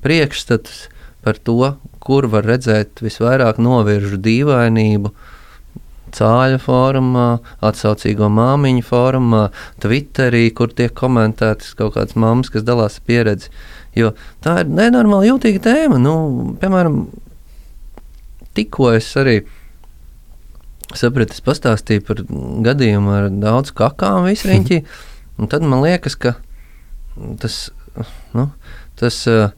priekšstatus par to, kur var redzēt visvairāk noviržu dīvainību. Cāļa formā, atsaucīgo māmiņu formā, Twitterī, kur tiek komentētas kaut kādas mammas, kas dalās pieredzi. Jo tā ir nenormāli jūtīga tēma. Nu, piemēram, tikko es arī sapratu, es pastāstīju par gadījumu ar daudz kakām visriņķī, (laughs) un tad man liekas, ka tas, nu, tas uh,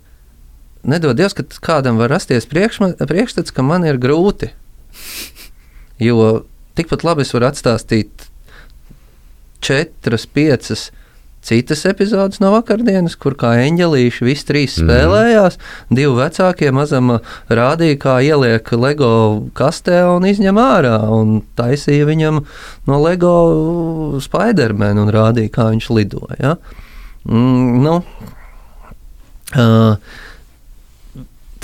nedod Dievs, ka kādam var rasties priekšma- priekšstats, ka man ir grūti. Jo tikpat labi es varu atstāstīt četras, piecas citas epizodes no vakardienas, kur kā eņģelīši visi trīs Mhm. spēlējās. Divi vecākie mazam rādīja, kā ieliek LEGO kastē un izņem ārā. Un taisīja viņam no LEGO Spidermanu un rādīja, kā viņš lidoja. Ja? Mm, nu, uh,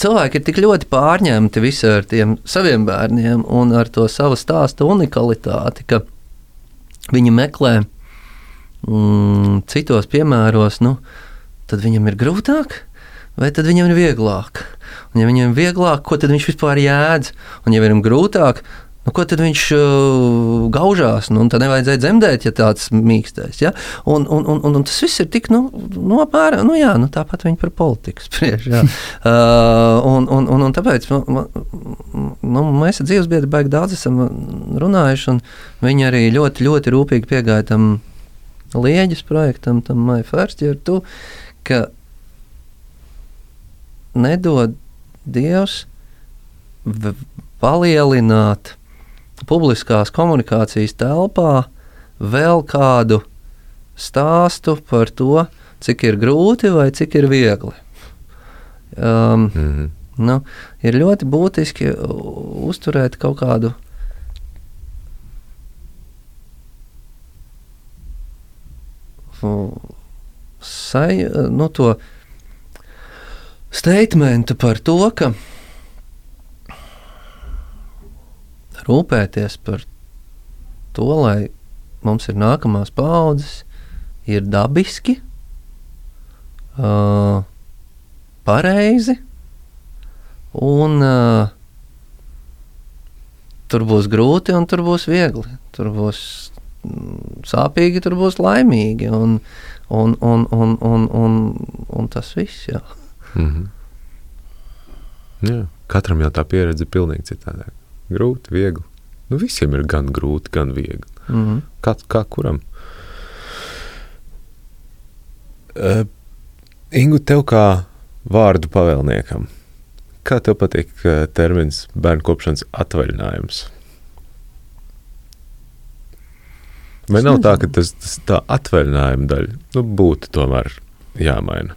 cilvēki ir tik ļoti pārņemti visi ar tiem saviem bērniem un ar to savu stāstu unikalitāti, ka viņi meklē mm, citos piemēros, nu, tad viņam ir grūtāk. Vai tad viņam ir vieglāk? Un, ja viņam ir vieglāk, ko tad viņš vispār jēdz? Un, ja viņam ir grūtāk, nu, ko tad viņš uh, gaužās? Nu, tad nevajadzēja dzemdēt, ja tāds mīkstais. Ja? Un, un, un, un, tas viss ir tik nu, nu, apmēram, nu, jā, nu, tāpat viņi par politiku spriež. uh, (laughs) un, un, un, un tāpēc nu, man- nu, mēs ar dzīves biedru baigi daudz esam runājuši, un viņi arī ļoti, ļoti rūpīgi piegāja tam lieģis projektam, tam My First Year, tu, ka nedod Dievs palielināt publiskās komunikācijas telpā vēl kādu stāstu par to, cik ir grūti vai cik ir viegli. Um, Mm -hmm. nu, ir ļoti būtiski uzturēt kaut kādu sai, nu, to statementu par to, ka rūpēties par to, lai mums ir nākamās paudzes, ir dabiski, uh, pareizi un uh, tur būs grūti un tur būs viegli. Tur būs mm, sāpīgi, tur būs laimīgi. Un, un, un, un, un, un, un tas viss. Jā. Mm -hmm. Jā, katram jau tā pieredze ir pilnīgi citāda. Grūti, viegli. Nu, visiem ir gan grūti, gan viegli. Mm -hmm. Kā, kā kuram? Uh, Ingu, tev kā vārdu pavēlniekam, kā tev patīk uh, termins bērnu kopšanas atvaļinājums? Vai nav tā, ka tas, tas tā atvaļinājuma daļa nu, būtu tomēr jāmaina?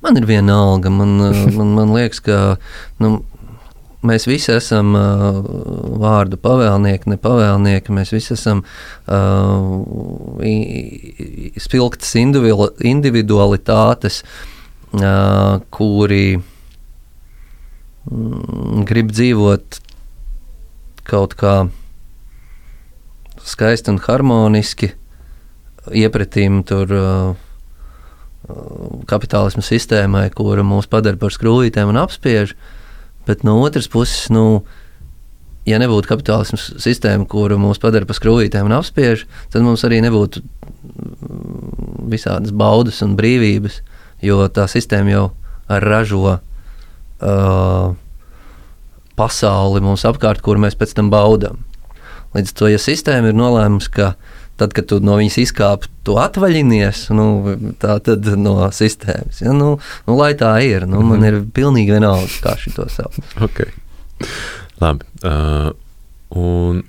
Man ir viena alga. Man, uh, man, man liekas, ka nu, mēs visi esam uh, vārdu pavēlnieki, ne pavēlnieki. Mēs visi esam uh, spilgtas individual- individualitātes, uh, kuri mm, grib dzīvot kaut kā skaisti un harmoniski, iepratīm tur. Uh, kapitālisma sistēmai, kura mūs padara par skrūvītēm un apspiež. Bet no otras puses, nu, ja nebūtu kapitālisma sistēma, kura mūs padara par skrūvītēm un apspiež, tad mums arī nebūtu mm, visādas baudas un brīvības. jo tā sistēma jau ražo uh, pasauli mums apkārt, kur mēs pēc tam baudām. Līdz ar to, ja sistēma ir nolēmusi, ka tad, kad tu no viņas izkāp, tu atvaļinies nu, no sistēmas. Ja? Nu, nu, lai tā ir, nu, man Mhm. ir pilnīgi vienalga, kā šī to sauc. Okay. Labi. Uh, un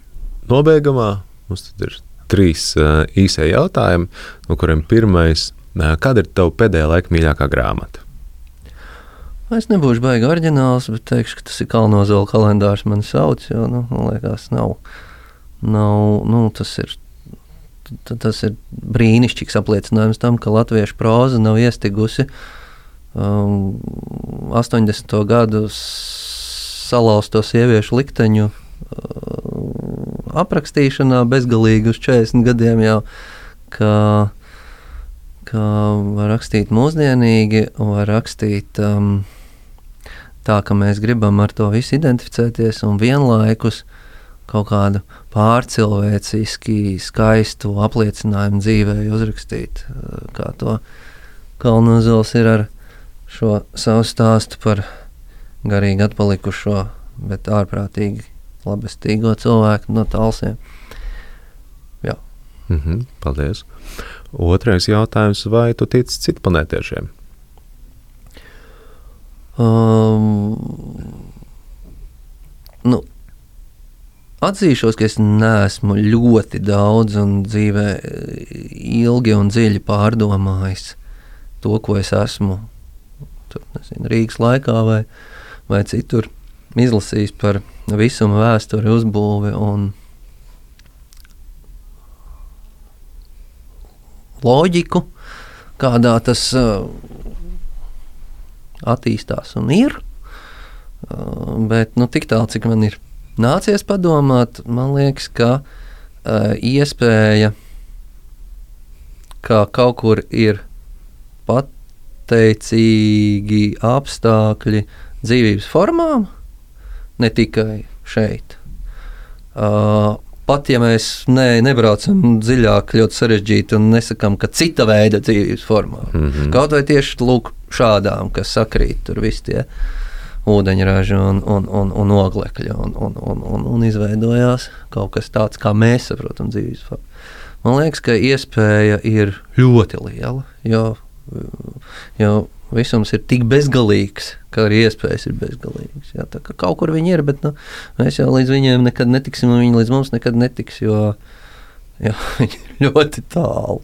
nobeigumā mums ir trīs uh, īsie jautājumi, no kuriem pirmais uh, - kāda ir tava pēdējā laika mīļākā grāmata? Es nebūšu baigi oriģināls, bet teikšu, ka tas ir Kalnozola kalendārs. Man sauc, jo, nu, man liekas, nav. nav nu, tas, ir, tas ir brīnišķīgs apliecinājums tam, ka latviešu próza nav iestigusi um, 80. gadu salauzto sieviešu likteņu uh, aprakstīšanā bezgalīgi uz 40 gadiem jau. Ka, ka var rakstīt mūsdienīgi, var rakstīt um, tā, ka mēs gribam ar to visu identificēties un vienlaikus kaut kādu pārcilvēciski skaistu apliecinājumu dzīvē uzrakstīt. uh, Kā to Kalnozels ir ar šo savu stāstu par garīgi atpalikušo, bet ārprātīgi labestīgo cilvēku no talsiem. Mm -hmm, paldies. Otrais jautājums - vai tu tici citplanētiešiem? Um, nu, atzīšos, ka es neesmu ļoti daudz un dzīvē ilgi un dziļi pārdomājis to, ko es esmu tur, nezinu, Rīgas laikā vai, vai citur izlasījis par visumu vēsturi, uzbūvi un loģiku, kādā tas uh, attīstās un ir. Uh, bet nu, tik tālu, cik man ir nācies padomāt, man liekas, ka uh, iespēja, ka kaut kur ir pateicīgi apstākļi dzīvības formām, ne tikai šeit. Uh, pat ja mēs ne, nebraucam dziļāk, ļoti sarežģīti un nesakām, ka cita veida dzīvības formā. Mm -hmm. Kaut vai tieši lūk, šādām, kas sakrīt, tur viss tie ūdeņraži un, un, un, un oglekļi, un, un, un, un, un izveidojās kaut kas tāds, kā mēs saprotam dzīves formu. Man liekas, ka iespēja ir ļoti liela, jo, jo visums ir tik bezgalīgs, ka arī iespējas ir bezgalīgas. Jā, kā kaut kur viņi ir, bet nu, mēs jau līdz viņiem nekad netiksim, un viņi līdz mums nekad netiks, jo, jo (laughs) viņi ir ļoti tālu.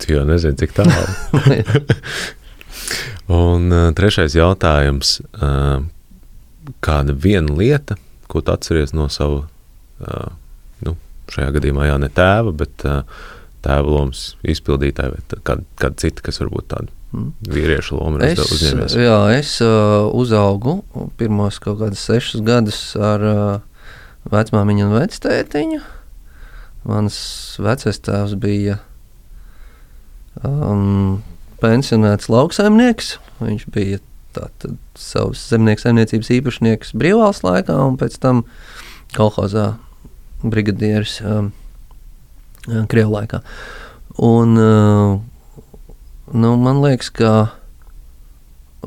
Tu jau nezini, cik tālu. (laughs) (laughs) Un uh, trešais jautājums. Uh, kāda viena lieta, ko tu atceries no sava, uh, nu, šajā gadījumā jā, ne tēva, bet uh, tēva lomas izpildītāja, vai kāda, kāda cita, kas varbūt tāda Mm. vīriešu loma ir Es, uzņēmies? jā, es uh, uzaugu pirmos kaut kādus sešus gadus ar uh, vecmāmiņu un vectētiņu. Mans vecais tēvs bija um, pensionēts lauksaimnieks. Viņš bija tātad savas zemnieku saimniecības īpašnieks brīvvalsts laikā un pēc tam kolhozā brigadieris um, Krievijas laikā. Un, uh, nu, man liekas, ka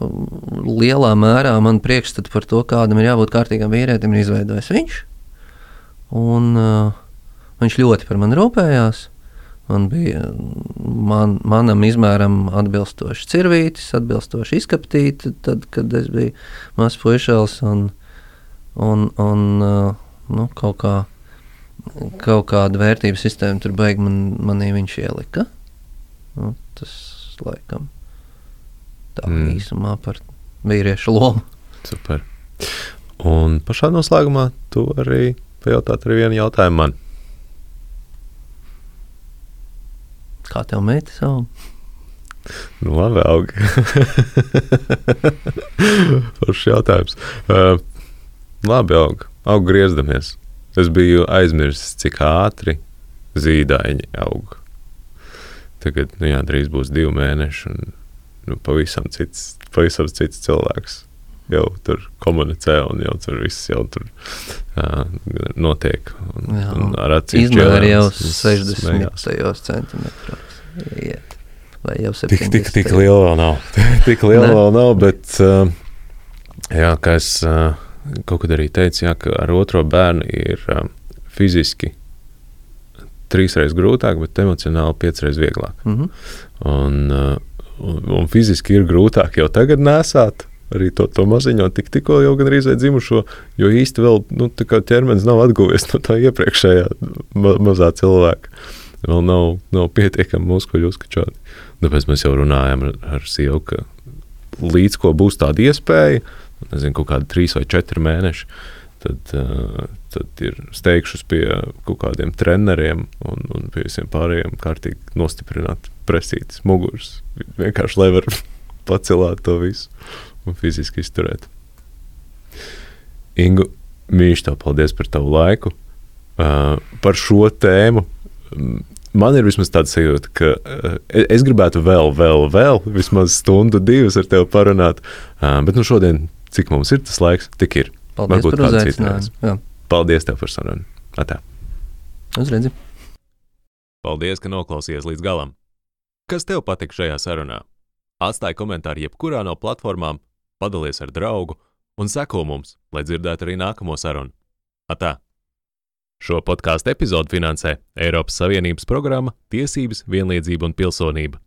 um, lielā mērā man priekšstatu par to, kādam ir jābūt kārtīgam vīrietim, ir izveidojis viņš. Un, uh, viņš ļoti par mani rūpējās. Man bija man, manam izmēram atbilstoši cirvītis, atbilstoši izkaptīti, tad, kad es biju mazs puišels. Un, un, un uh, nu, kaut, kā, kaut kāda vērtības sistēma tur beigās man, manī viņš ielika. Nu, tas laikam tā Mm. īsumā par vīriešu lomu. Super. Un pašā noslēgumā tu arī pajautāt arī vienu jautājumu man. Kā tev meita savu? Nu, labi, aug. Foršs (laughs) jautājums. Uh, labi, aug. Aug griezdamies. Es biju aizmirsis, cik ātri zīdaiņi aug. Tagad, nu jā, drīz būs divi mēneši, un nu, pavisam, cits, pavisam cits cilvēks jau tur komunicē, un jau tur viss jau tur uh, notiek. Un, Jā. un ar acīm Izmēri jau čēlēns, un smējās. 60 centimetrus. Iet. vai jau Tik, 70. tik, tik liela vēl nav. (laughs) tik liela vēl nav, bet uh, jā, kā es uh, kaut kad arī teicu, jā, ka ar otro bērnu ir uh, fiziski trīsreiz grūtāk, bet emocionāli piecreiz vieglāk. Mhm. Un, uh, un, un fiziski ir grūtāk jau tagad nesāt. Arī to, to maziņo tik, tikko jau gan rīzē dzimušo, jo īsti vēl nu, ķermenis nav atguvies no tā iepriekšējā ma mazā cilvēka. Vēl nav, nav pietiekami muskuļu uzkačāti. Tāpēc mēs jau runājam ar, ar sievu, ka līdz ko būs tāda iespēja, nezinu, kaut kādi trīs vai četri mēneši, tad, uh, tad ir steigšus pie kaut kādiem treneriem un, un pie visiem pārējiem kārtīgi nostiprināt presītas, muguras. Vienkārši lai var (laughs) pacelāt to visu un fiziski izturēt. Ingu, mīļš, tev paldies par tavu laiku. Uh, par šo tēmu. mm, Man ir vismaz tāds sajūta, ka uh, es gribētu vēl, vēl, vēl, vismaz stundu, divas ar tevi parunāt. Uh, bet nu šodien, cik mums ir tas laiks, tik ir. Paldies Varbūt par uzaicinājumu. Jā, Paldies tev par sarunu. Atā. uz redzi. Paldies, ka noklausījies līdz galam. Kas tev patika šajā sarunā? Atstāj komentāru jebkurā no platformām, padalies ar draugu un seko mums, lai dzirdētu arī nākamo sarunu. Atā! Šo podkāstu epizodu finansē Eiropas Savienības programma Tiesības, vienlīdzība un pilsonība.